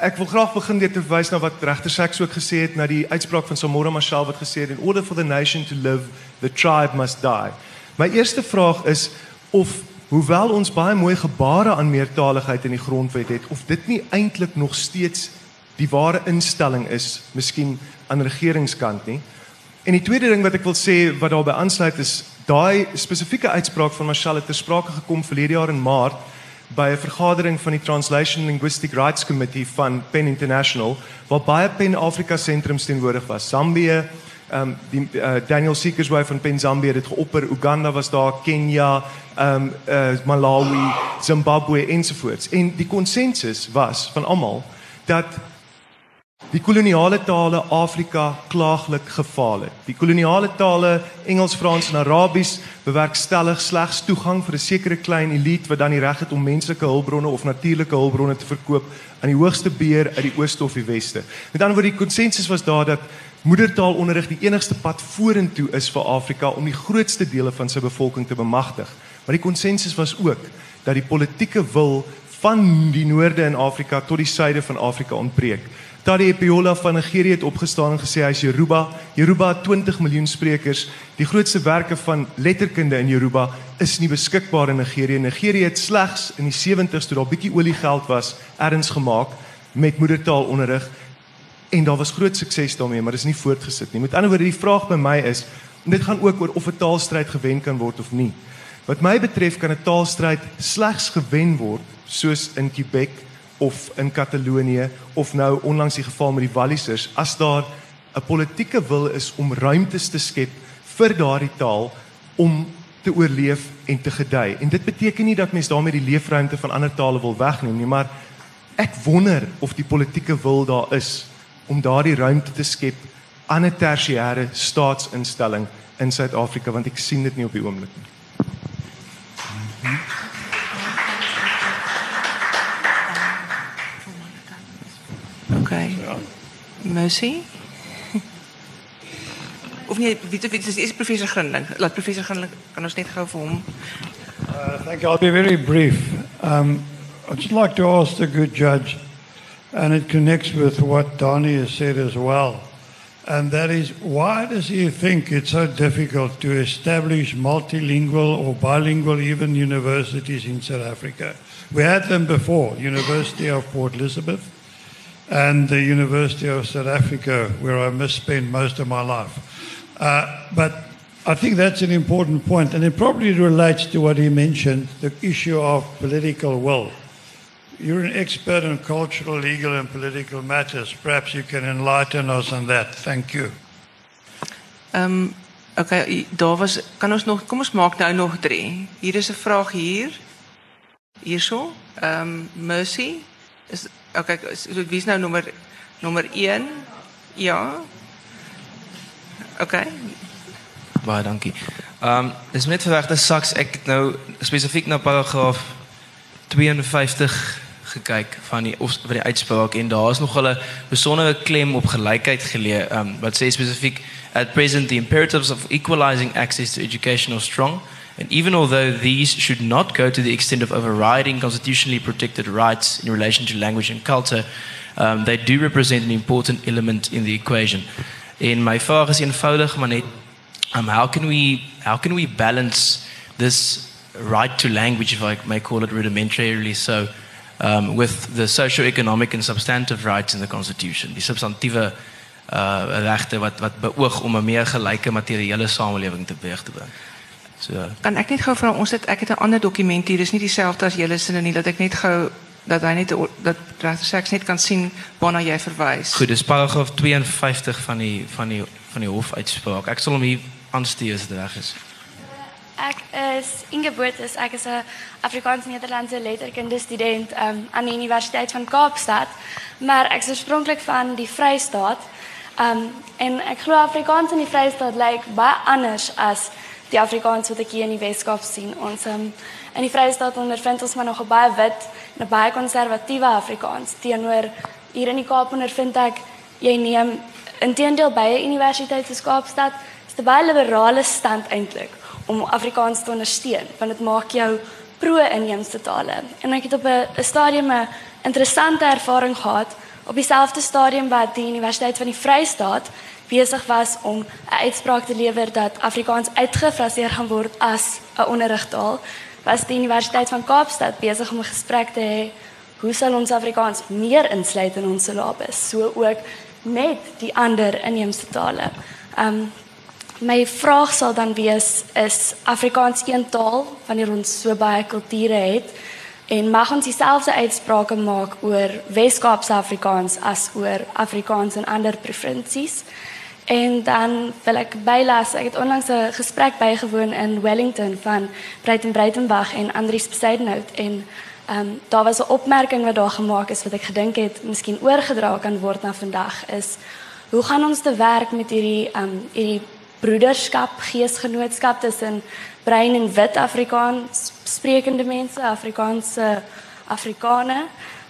ek wil graag begin deur te verwys na wat regter Sachs ook gesê het na die uitspraak van Samora Machel wat gesê het in order for the nation to live, the tribe must die. My eerste vraag is of hoewel ons baie mooi gebare aan meertaligheid in die grondwet het of dit nie eintlik nog steeds die ware instelling is, miskien aan regeringskant nie. En die tweede ding wat ek wil sê wat daarbey aansluit is daai spesifieke uitspraak van Marshall het ter sprake gekom verlede jaar in Maart by 'n vergadering van die Translation Linguistic Rights Committee van PEN International waar baie PEN Afrika sentrums teenwoordig was. Zambië, ehm um, die uh, Daniel Seekers way van PEN Zambië het geopper, Uganda was daar, Kenia, ehm um, uh, Malawi, Zimbabwe ensovoorts. En die konsensus was van almal dat Die koloniale tale Afrika klaaglik gefaal het. Die koloniale tale Engels, Frans en Arabies bewerkstellig slegs toegang vir 'n sekere klein elite wat dan die reg het om menslike hulpbronne of natuurlike hulpbronne te verkoop aan die hoogste beheer uit die ooste of die weste. Met ander woorde, die konsensus was daar dat moedertaalonderrig die enigste pad vorentoe is vir Afrika om die grootste dele van sy bevolking te bemagtig. Maar die konsensus was ook dat die politieke wil van die noorde in Afrika tot die suide van Afrika ontbreek. Tadi Epiola van Nigerië het opgestaan en gesê hy's Yoruba. Yoruba het 20 miljoen sprekers. Die grootste werke van letterkunde in Yoruba is nie beskikbaar in Nigerië. Nigerië het slegs in die 70's toe daar bietjie oliegeld was, erns gemaak met moedertaalonderrig en daar was groot sukses daarmee, maar dit is nie voortgesit nie. Met ander woorde, die vraag by my is, en dit gaan ook oor of 'n taalstryd gewen kan word of nie. Wat my betref kan 'n taalstryd slegs gewen word soos in Quebec of in Katalonië of nou onlangs die geval met die Wallisers as daar 'n politieke wil is om ruimtes te skep vir daardie taal om te oorleef en te gedei. En dit beteken nie dat mens daarmee die leefruimte van ander tale wil wegneem nie, maar ek wonder of die politieke wil daar is om daardie ruimte te skep aan 'n tersiêre staatsinstelling in Suid-Afrika want ek sien dit nie op die oomblik nie. Mm -hmm. Okay. Ja. Mercy. of nie weet of dit is, professor Grundlingh. Laat professor Grundlingh kan ons net gou vir hom. Uh, thank you. I'll be very brief. Um, I'd just like to ask the good judge, and it connects with what Donnie has said as well. and that is why does he think it's so difficult to establish multilingual or bilingual even universities in South Africa? We had them before, University of Port Elizabeth and the University of South Africa, where I must spend most of my life. Uh, but I think that's an important point, and it probably relates to what he mentioned the issue of political will. You're an expert in cultural, legal, and political matters. Perhaps you can enlighten us on that. Thank you. Um, okay, daar was kan ons nog kom ons maak nou nog 3. Hier is 'n vraag hier. Hierso. Um, Mercy is okay, so wie is nou nommer nommer 1? Ja. Okay. Baie dankie. Ehm um, dis net verwagte saks ek nou spesifiek na paragraaf 52 gekyk van die of van die uitspraak en daar is nog 'n besondere klem op gelykheid geleë um, wat sê spesifiek at present the imperatives of equalizing access to education are strong and even although these should not go to the extent of overriding constitutionally protected rights in relation to language and culture um, they do represent an important element in the equation in my vraag is eenvoudig maar net um, how can we how can we balance this right to language if I may call it rudimentarily so um, with the socio-economic and substantive rights in the constitution die substantieve uh wat wat beoog om 'n meer gelyke materiële samelewing te te bring. So kan ek net gou vra ons het ek het 'n ander dokument hier dis nie dieselfde as julle sinne nie dat ek net gou dat hy net dat regter seks net kan sien waarna jy verwys. Goed, dis paragraaf 52 van die van die van die hofuitspraak. Ek sal hom hier aanstuur as dit reg is. Ek is Inge Botha, ek is 'n Afrikaans-Nederlandse letterkunde student um, aan die Universiteit van Kaapstad, maar ek is oorspronklik van die Vrystaat. Um en ek glo Afrikaans in die Vrystaat lyk baie anders as die Afrikaans wat ek hier in die Weskaap sien. Ons um, in die Vrystaat ondervind ons maar nog 'n baie wit en 'n baie konservatiewe Afrikaans teenoor hier in die Kaap ondervind ek jy neem intedeel by 'n universiteit soos Kaapstad, is 'n baie liberale stand eintlik om Afrikaans te ondersteun want dit maak jou pro-inheemse tale. En ek het op 'n stadium 'n interessante ervaring gehad op dieselfde stadium wat die Universiteit van die Vrystaat besig was om 'n uitspraak te lewer dat Afrikaans uitgefraseer gaan word as 'n onderrigtaal, was die Universiteit van Kaapstad besig om 'n gesprek te hê hoe sal ons Afrikaans meer insluit in ons syllabus, so ook met die ander inheemse tale. Um My vraag sal dan wees is Afrikaans een taal wanneer ons so baie kulture het en mag ons dieselfde uitsprake maak oor Wes-Kaapse Afrikaans as oor Afrikaans in ander provinsies? En dan wil ek bylas, ek het onlangs 'n gesprek bygewoon in Wellington van Breiten Breitenberg en Andries Besidenhout en ehm um, daar was 'n opmerking wat daar gemaak is wat ek gedink het miskien oorgedra kan word na vandag is hoe gaan ons te werk met hierdie ehm um, hierdie broederskap, geesgenootskap tussen bruin en wit Afrikaans sprekende mense, Afrikaanse Afrikane.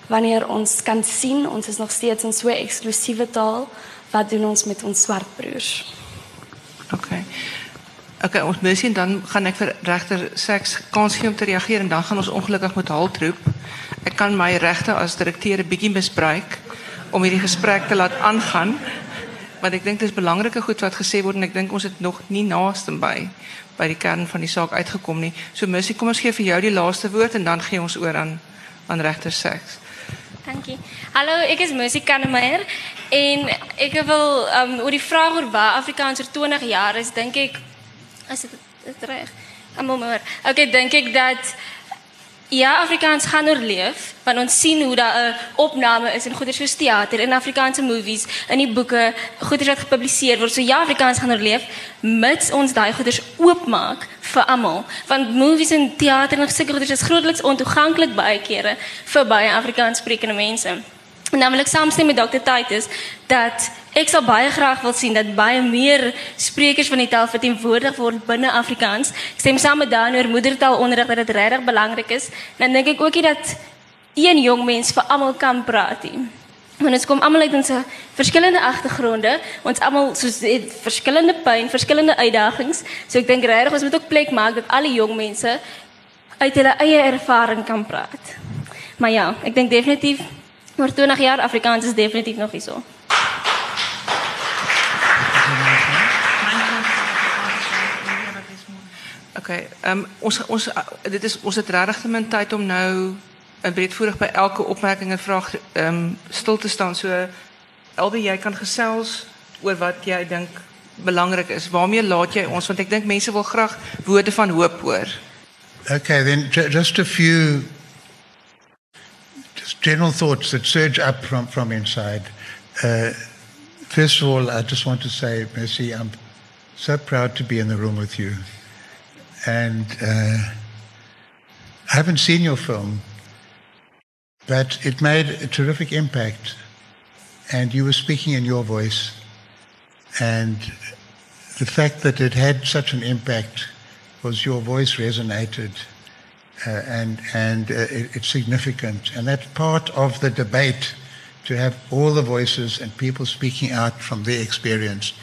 Wanneer ons kan sien ons is nog steeds in so 'n eksklusiewe taal, wat doen ons met ons swart broers? OK. OK, ons moet dan gaan ek vir regter seks kans gee om te reageer en dan gaan ons ongelukkig moet haltroep. Ek kan my regte as direkteur 'n bietjie misbruik om hierdie gesprek te laat aangaan want ek dink dis belangrike goed wat gesê word en ek dink ons het nog nie naaste by by die kern van die saak uitgekom nie. So Missie, kom ons gee vir jou die laaste woord en dan gee ons oor aan aan regter Seks. Dankie. Hallo, ek is Missie Kannemeyer en ek wil um oor die vraag oor waar Afrikaans oor 20 jaar is, dink ek as dit reg. Almal maar. Okay, dink ek dat Ja, Afrikaans gaan oorleef, want ons sien hoe daar 'n opname is in goeie soos teater en Afrikaanse movies, in die boeke, goeie wat gepubliseer word. So ja, Afrikaans gaan oorleef mits ons daai goeders oopmaak vir almal. Want movies en teater en sulke goeders is grootliks ontoeganklik baie kere vir baie Afrikaans sprekende mense. En dan wil ek saamstem met Dr. Titus dat ek sal baie graag wil sien dat baie meer sprekers van die taal verteenwoordig word binne Afrikaans. Ek stem saam met Dan oor moedertaalonderrig dat dit regtig belangrik is. Dan dink ek ook dat een jong mens vir almal kan praat nie. Want ons kom almal uit ons verskillende agtergronde, ons almal soos verskillende pyn, verskillende uitdagings. So ek dink regtig ons moet ook plek maak dat alle jong mense uit hulle eie ervaring kan praat. Maar ja, ek dink definitief oor 20 jaar Afrikaans is definitief nog hierso. Okay, ehm um, ons ons dit is ons het regtig te min tyd om nou in breedvoerig by elke opmerking en vraag ehm um, stil te staan. So Albie, jy kan gesels oor wat jy dink belangrik is. Waarmee laat jy ons want ek dink mense wil graag woorde van hoop hoor. Okay, then just a few just general thoughts that surge up from from inside. Uh, first of all, I just want to say, Mercy, I'm so proud to be in the room with you. And uh, I haven't seen your film, but it made a terrific impact. And you were speaking in your voice. And the fact that it had such an impact was your voice resonated. Uh, and and uh, it, it's significant. And that's part of the debate to have all the voices and people speaking out from their experience.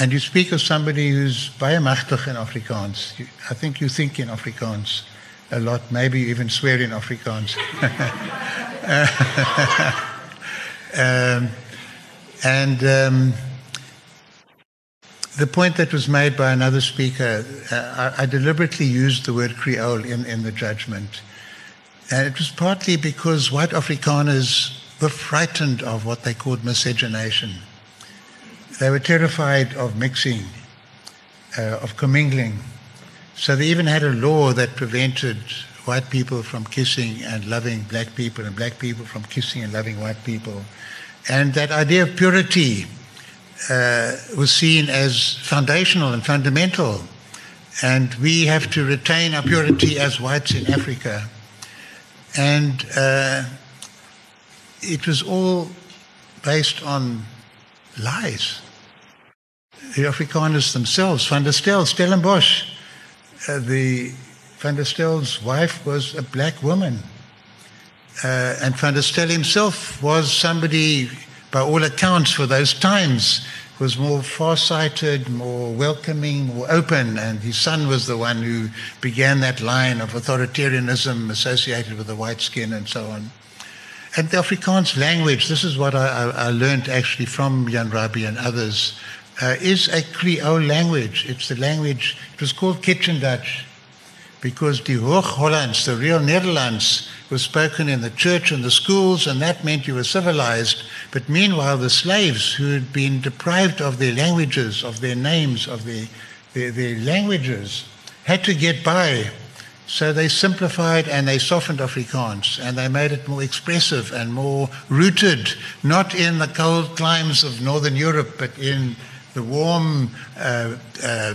And you speak of somebody who's baie in Afrikaans. You, I think you think in Afrikaans a lot, maybe you even swear in Afrikaans. [LAUGHS] um, and um, the point that was made by another speaker, uh, I, I, deliberately used the word Creole in, in the judgment. And it was partly because white Afrikaners were frightened of what they called miscegenation. They were terrified of mixing, uh, of commingling. So they even had a law that prevented white people from kissing and loving black people, and black people from kissing and loving white people. And that idea of purity uh, was seen as foundational and fundamental. And we have to retain our purity as whites in Africa. And uh, it was all based on lies. The Afrikaners themselves, Van der Stel, Stellenbosch, uh, the Van der Stel's wife was a black woman. Uh, and Van der Stel himself was somebody, by all accounts, for those times, was more far-sighted, more welcoming, more open, and his son was the one who began that line of authoritarianism associated with the white skin and so on. And the Afrikaans language, this is what I, I, I learned actually from Jan Rabie and others, uh, is a Creole language. It's the language, it was called Kitchen Dutch because the Hoog Hollands, the real Netherlands, was spoken in the church and the schools, and that meant you were civilized. But meanwhile, the slaves who had been deprived of their languages, of their names, of their, their, their languages, had to get by so they simplified and they softened Afrikaans and they made it more expressive and more rooted, not in the cold climes of Northern Europe, but in the warm uh, uh,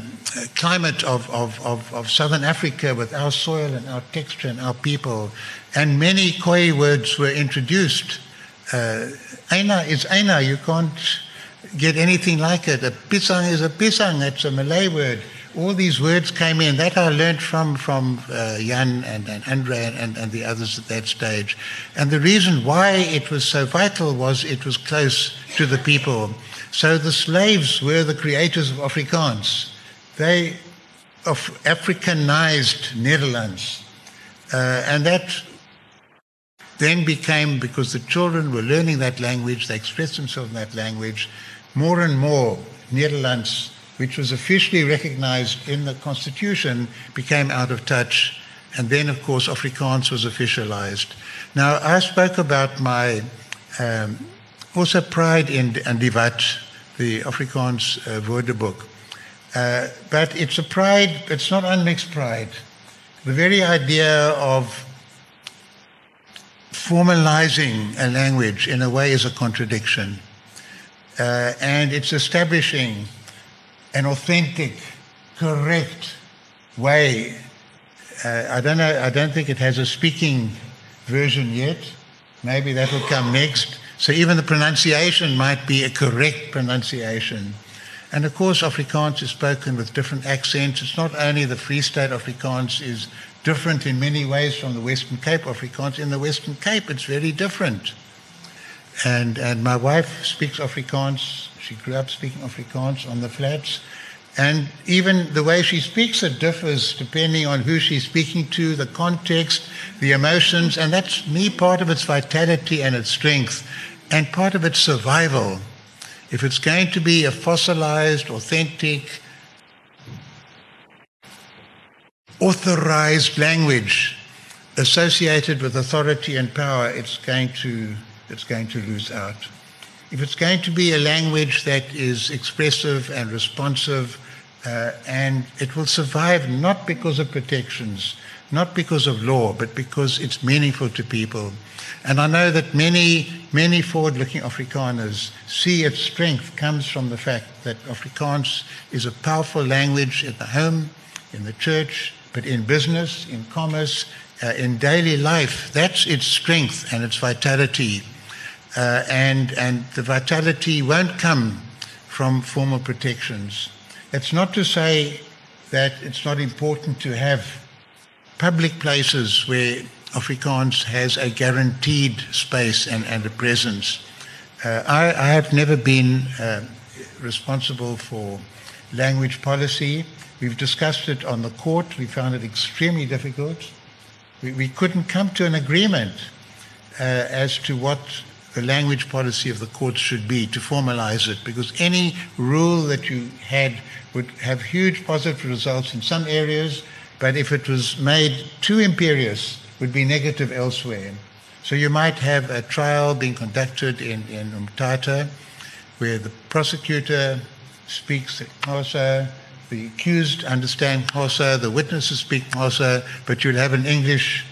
climate of, of, of, of, Southern Africa with our soil and our texture and our people. And many Khoi words were introduced. Uh, Eina is Eina, you can't get anything like it. A pisang is a pisang, it's a Malay word all these words came in. That I learned from, from uh, Jan and, and Andre and, and the others at that stage. And the reason why it was so vital was it was close to the people. So the slaves were the creators of Afrikaans. They of Africanized Netherlands. Uh, and that then became, because the children were learning that language, they expressed themselves in that language, more and more Netherlands which was officially recognized in the constitution, became out of touch. And then, of course, Afrikaans was officialized. Now, I spoke about my um, also pride in, in Divat, the Afrikaans uh, Woordeboek. Uh, but it's a pride, it's not unmixed pride. The very idea of formalizing a language in a way is a contradiction. Uh, and it's establishing an authentic, correct way. Uh, I don't know. I don't think it has a speaking version yet. Maybe that will come next. So even the pronunciation might be a correct pronunciation. And of course, Afrikaans is spoken with different accents. It's not only the Free State Afrikaans is different in many ways from the Western Cape Afrikaans. In the Western Cape, it's very different. And, and my wife speaks Afrikaans she grew up speaking Afrikaans on the flats. And even the way she speaks it differs depending on who she's speaking to, the context, the emotions, and that's me part of its vitality and its strength, and part of its survival. If it's going to be a fossilized, authentic, authorized language associated with authority and power, it's going to, it's going to lose out. If it's going to be a language that is expressive and responsive, uh, and it will survive not because of protections, not because of law, but because it's meaningful to people. And I know that many, many forward looking Afrikaners see its strength comes from the fact that Afrikaans is a powerful language in the home, in the church, but in business, in commerce, uh, in daily life. That's its strength and its vitality. Uh, and, and the vitality won't come from formal protections. It's not to say that it's not important to have public places where Afrikaans has a guaranteed space and, and a presence. Uh, I, I, have never been uh, responsible for language policy. We've discussed it on the court. We found it extremely difficult. We, we couldn't come to an agreement uh, as to what the language policy of the courts should be to formalize it because any rule that you had would have huge positive results in some areas, but if it was made too imperious, would be negative elsewhere. So you might have a trial being conducted in, in Umtata where the prosecutor speaks Xhosa, the accused understands Xhosa, the witnesses speak Xhosa, but you'll have an English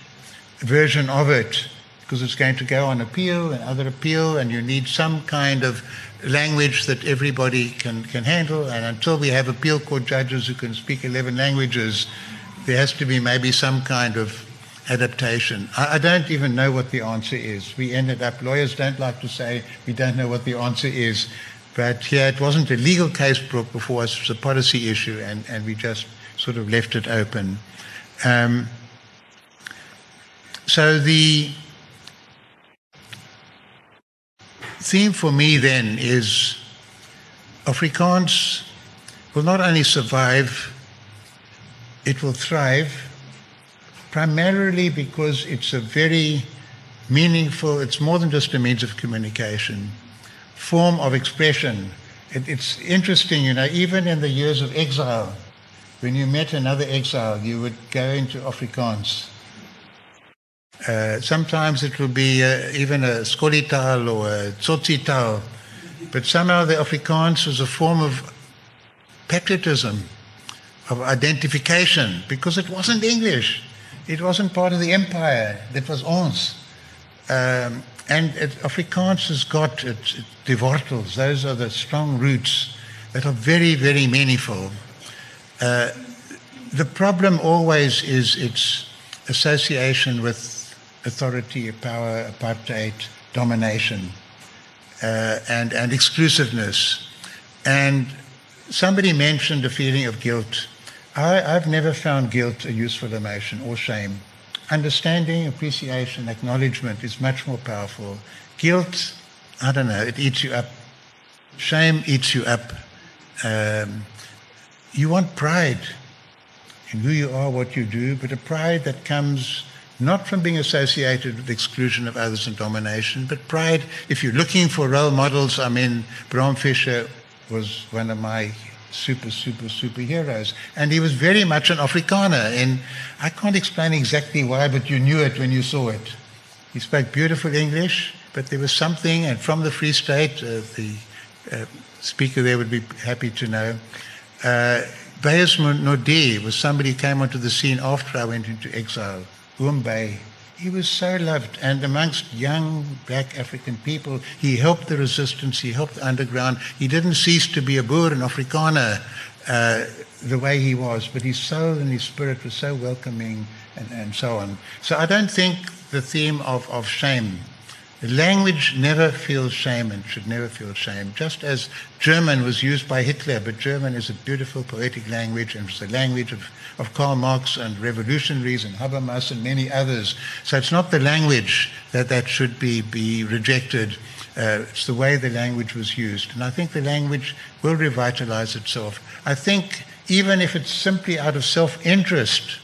version of it because it's going to go on appeal and other appeal, and you need some kind of language that everybody can, can handle. And until we have appeal court judges who can speak 11 languages, there has to be maybe some kind of adaptation. I, I, don't even know what the answer is. We ended up, lawyers don't like to say we don't know what the answer is. But here it wasn't a legal case brought before us, it was a policy issue, and, and we just sort of left it open. Um, so the theme for me then is Afrikaans will not only survive, it will thrive, primarily because it's a very meaningful, it's more than just a means of communication, form of expression. It, it's interesting, you know, even in the years of exile, when you met another exile, you would go into Afrikaans uh, sometimes it will be uh, even a skolital or a tsotsitaal, but somehow the Afrikaans was a form of patriotism, of identification, because it wasn't English. It wasn't part of the empire. That was ons. Um, and it, Afrikaans has got its, its. Those are the strong roots that are very, very meaningful. Uh, the problem always is its association with authority, power, apartheid, domination, uh, and, and exclusiveness. And somebody mentioned a feeling of guilt. I, I've never found guilt a useful emotion or shame. Understanding, appreciation, acknowledgement is much more powerful. Guilt, I don't know, it eats you up. Shame eats you up. Um, you want pride in who you are, what you do, but a pride that comes not from being associated with exclusion of others and domination, but pride. If you're looking for role models, I mean, Bram Fischer was one of my super, super, superheroes. And he was very much an Afrikaner. And I can't explain exactly why, but you knew it when you saw it. He spoke beautiful English, but there was something, and from the Free State, uh, the uh, speaker there would be happy to know. Uh, Beyers Naudé was somebody who came onto the scene after I went into exile. Oom Bey. He was so loved, and amongst young black African people, he helped the resistance, he helped the underground. He didn't cease to be a Boer and Afrikaner uh, the way he was, but his soul and his spirit was so welcoming and, and so on. So I don't think the theme of, of shame the Language never feels shame and should never feel shame. Just as German was used by Hitler, but German is a beautiful poetic language and it's the language of, of Karl Marx and revolutionaries and Habermas and many others. So it's not the language that, that should be, be rejected. Uh, it's the way the language was used. And I think the language will revitalize itself. I think even if it's simply out of self interest,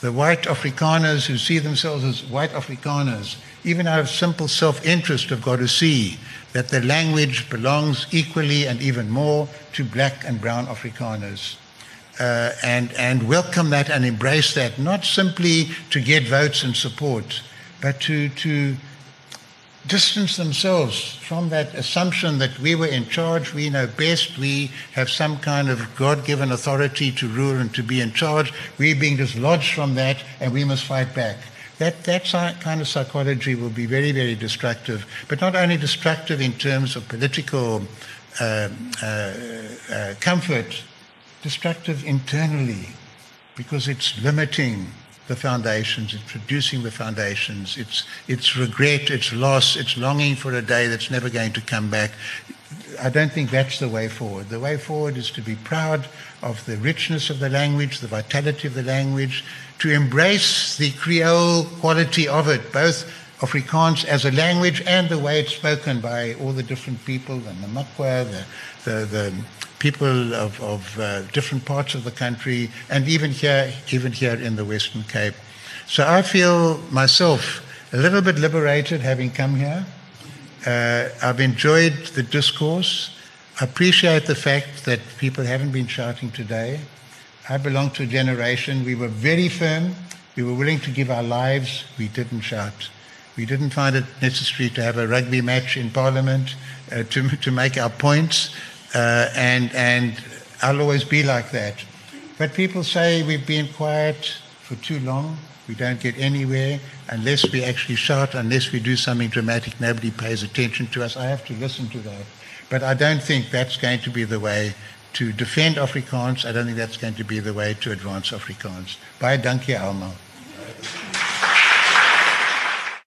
the white Afrikaners who see themselves as white Afrikaners even out of simple self interest, have got to see that the language belongs equally and even more to black and brown Afrikaners. Uh, and, and welcome that and embrace that, not simply to get votes and support, but to, to distance themselves from that assumption that we were in charge, we know best, we have some kind of God given authority to rule and to be in charge. We're being dislodged from that and we must fight back. That, that kind of psychology will be very, very destructive, but not only destructive in terms of political uh, uh, uh, comfort, destructive internally because it's limiting the foundations, it's reducing the foundations, it's, it's regret, it's loss, it's longing for a day that's never going to come back. I don't think that's the way forward. The way forward is to be proud of the richness of the language, the vitality of the language, to embrace the Creole quality of it, both Afrikaans as a language and the way it's spoken by all the different people, the Namakwa, the, the, the people of, of uh, different parts of the country, and even here, even here in the Western Cape. So I feel myself a little bit liberated having come here. Uh, I've enjoyed the discourse. I appreciate the fact that people haven't been shouting today. I belong to a generation, we were very firm. We were willing to give our lives. We didn't shout. We didn't find it necessary to have a rugby match in Parliament uh, to, to make our points. Uh, and, and I'll always be like that. But people say we've been quiet for too long. We don't get anywhere unless we actually shout, unless we do something dramatic. Nobody pays attention to us. I have to listen to that. But I don't think that's going to be the way to defend Afrikaans. I don't think that's going to be the way to advance Afrikaans. Baie dankie almal.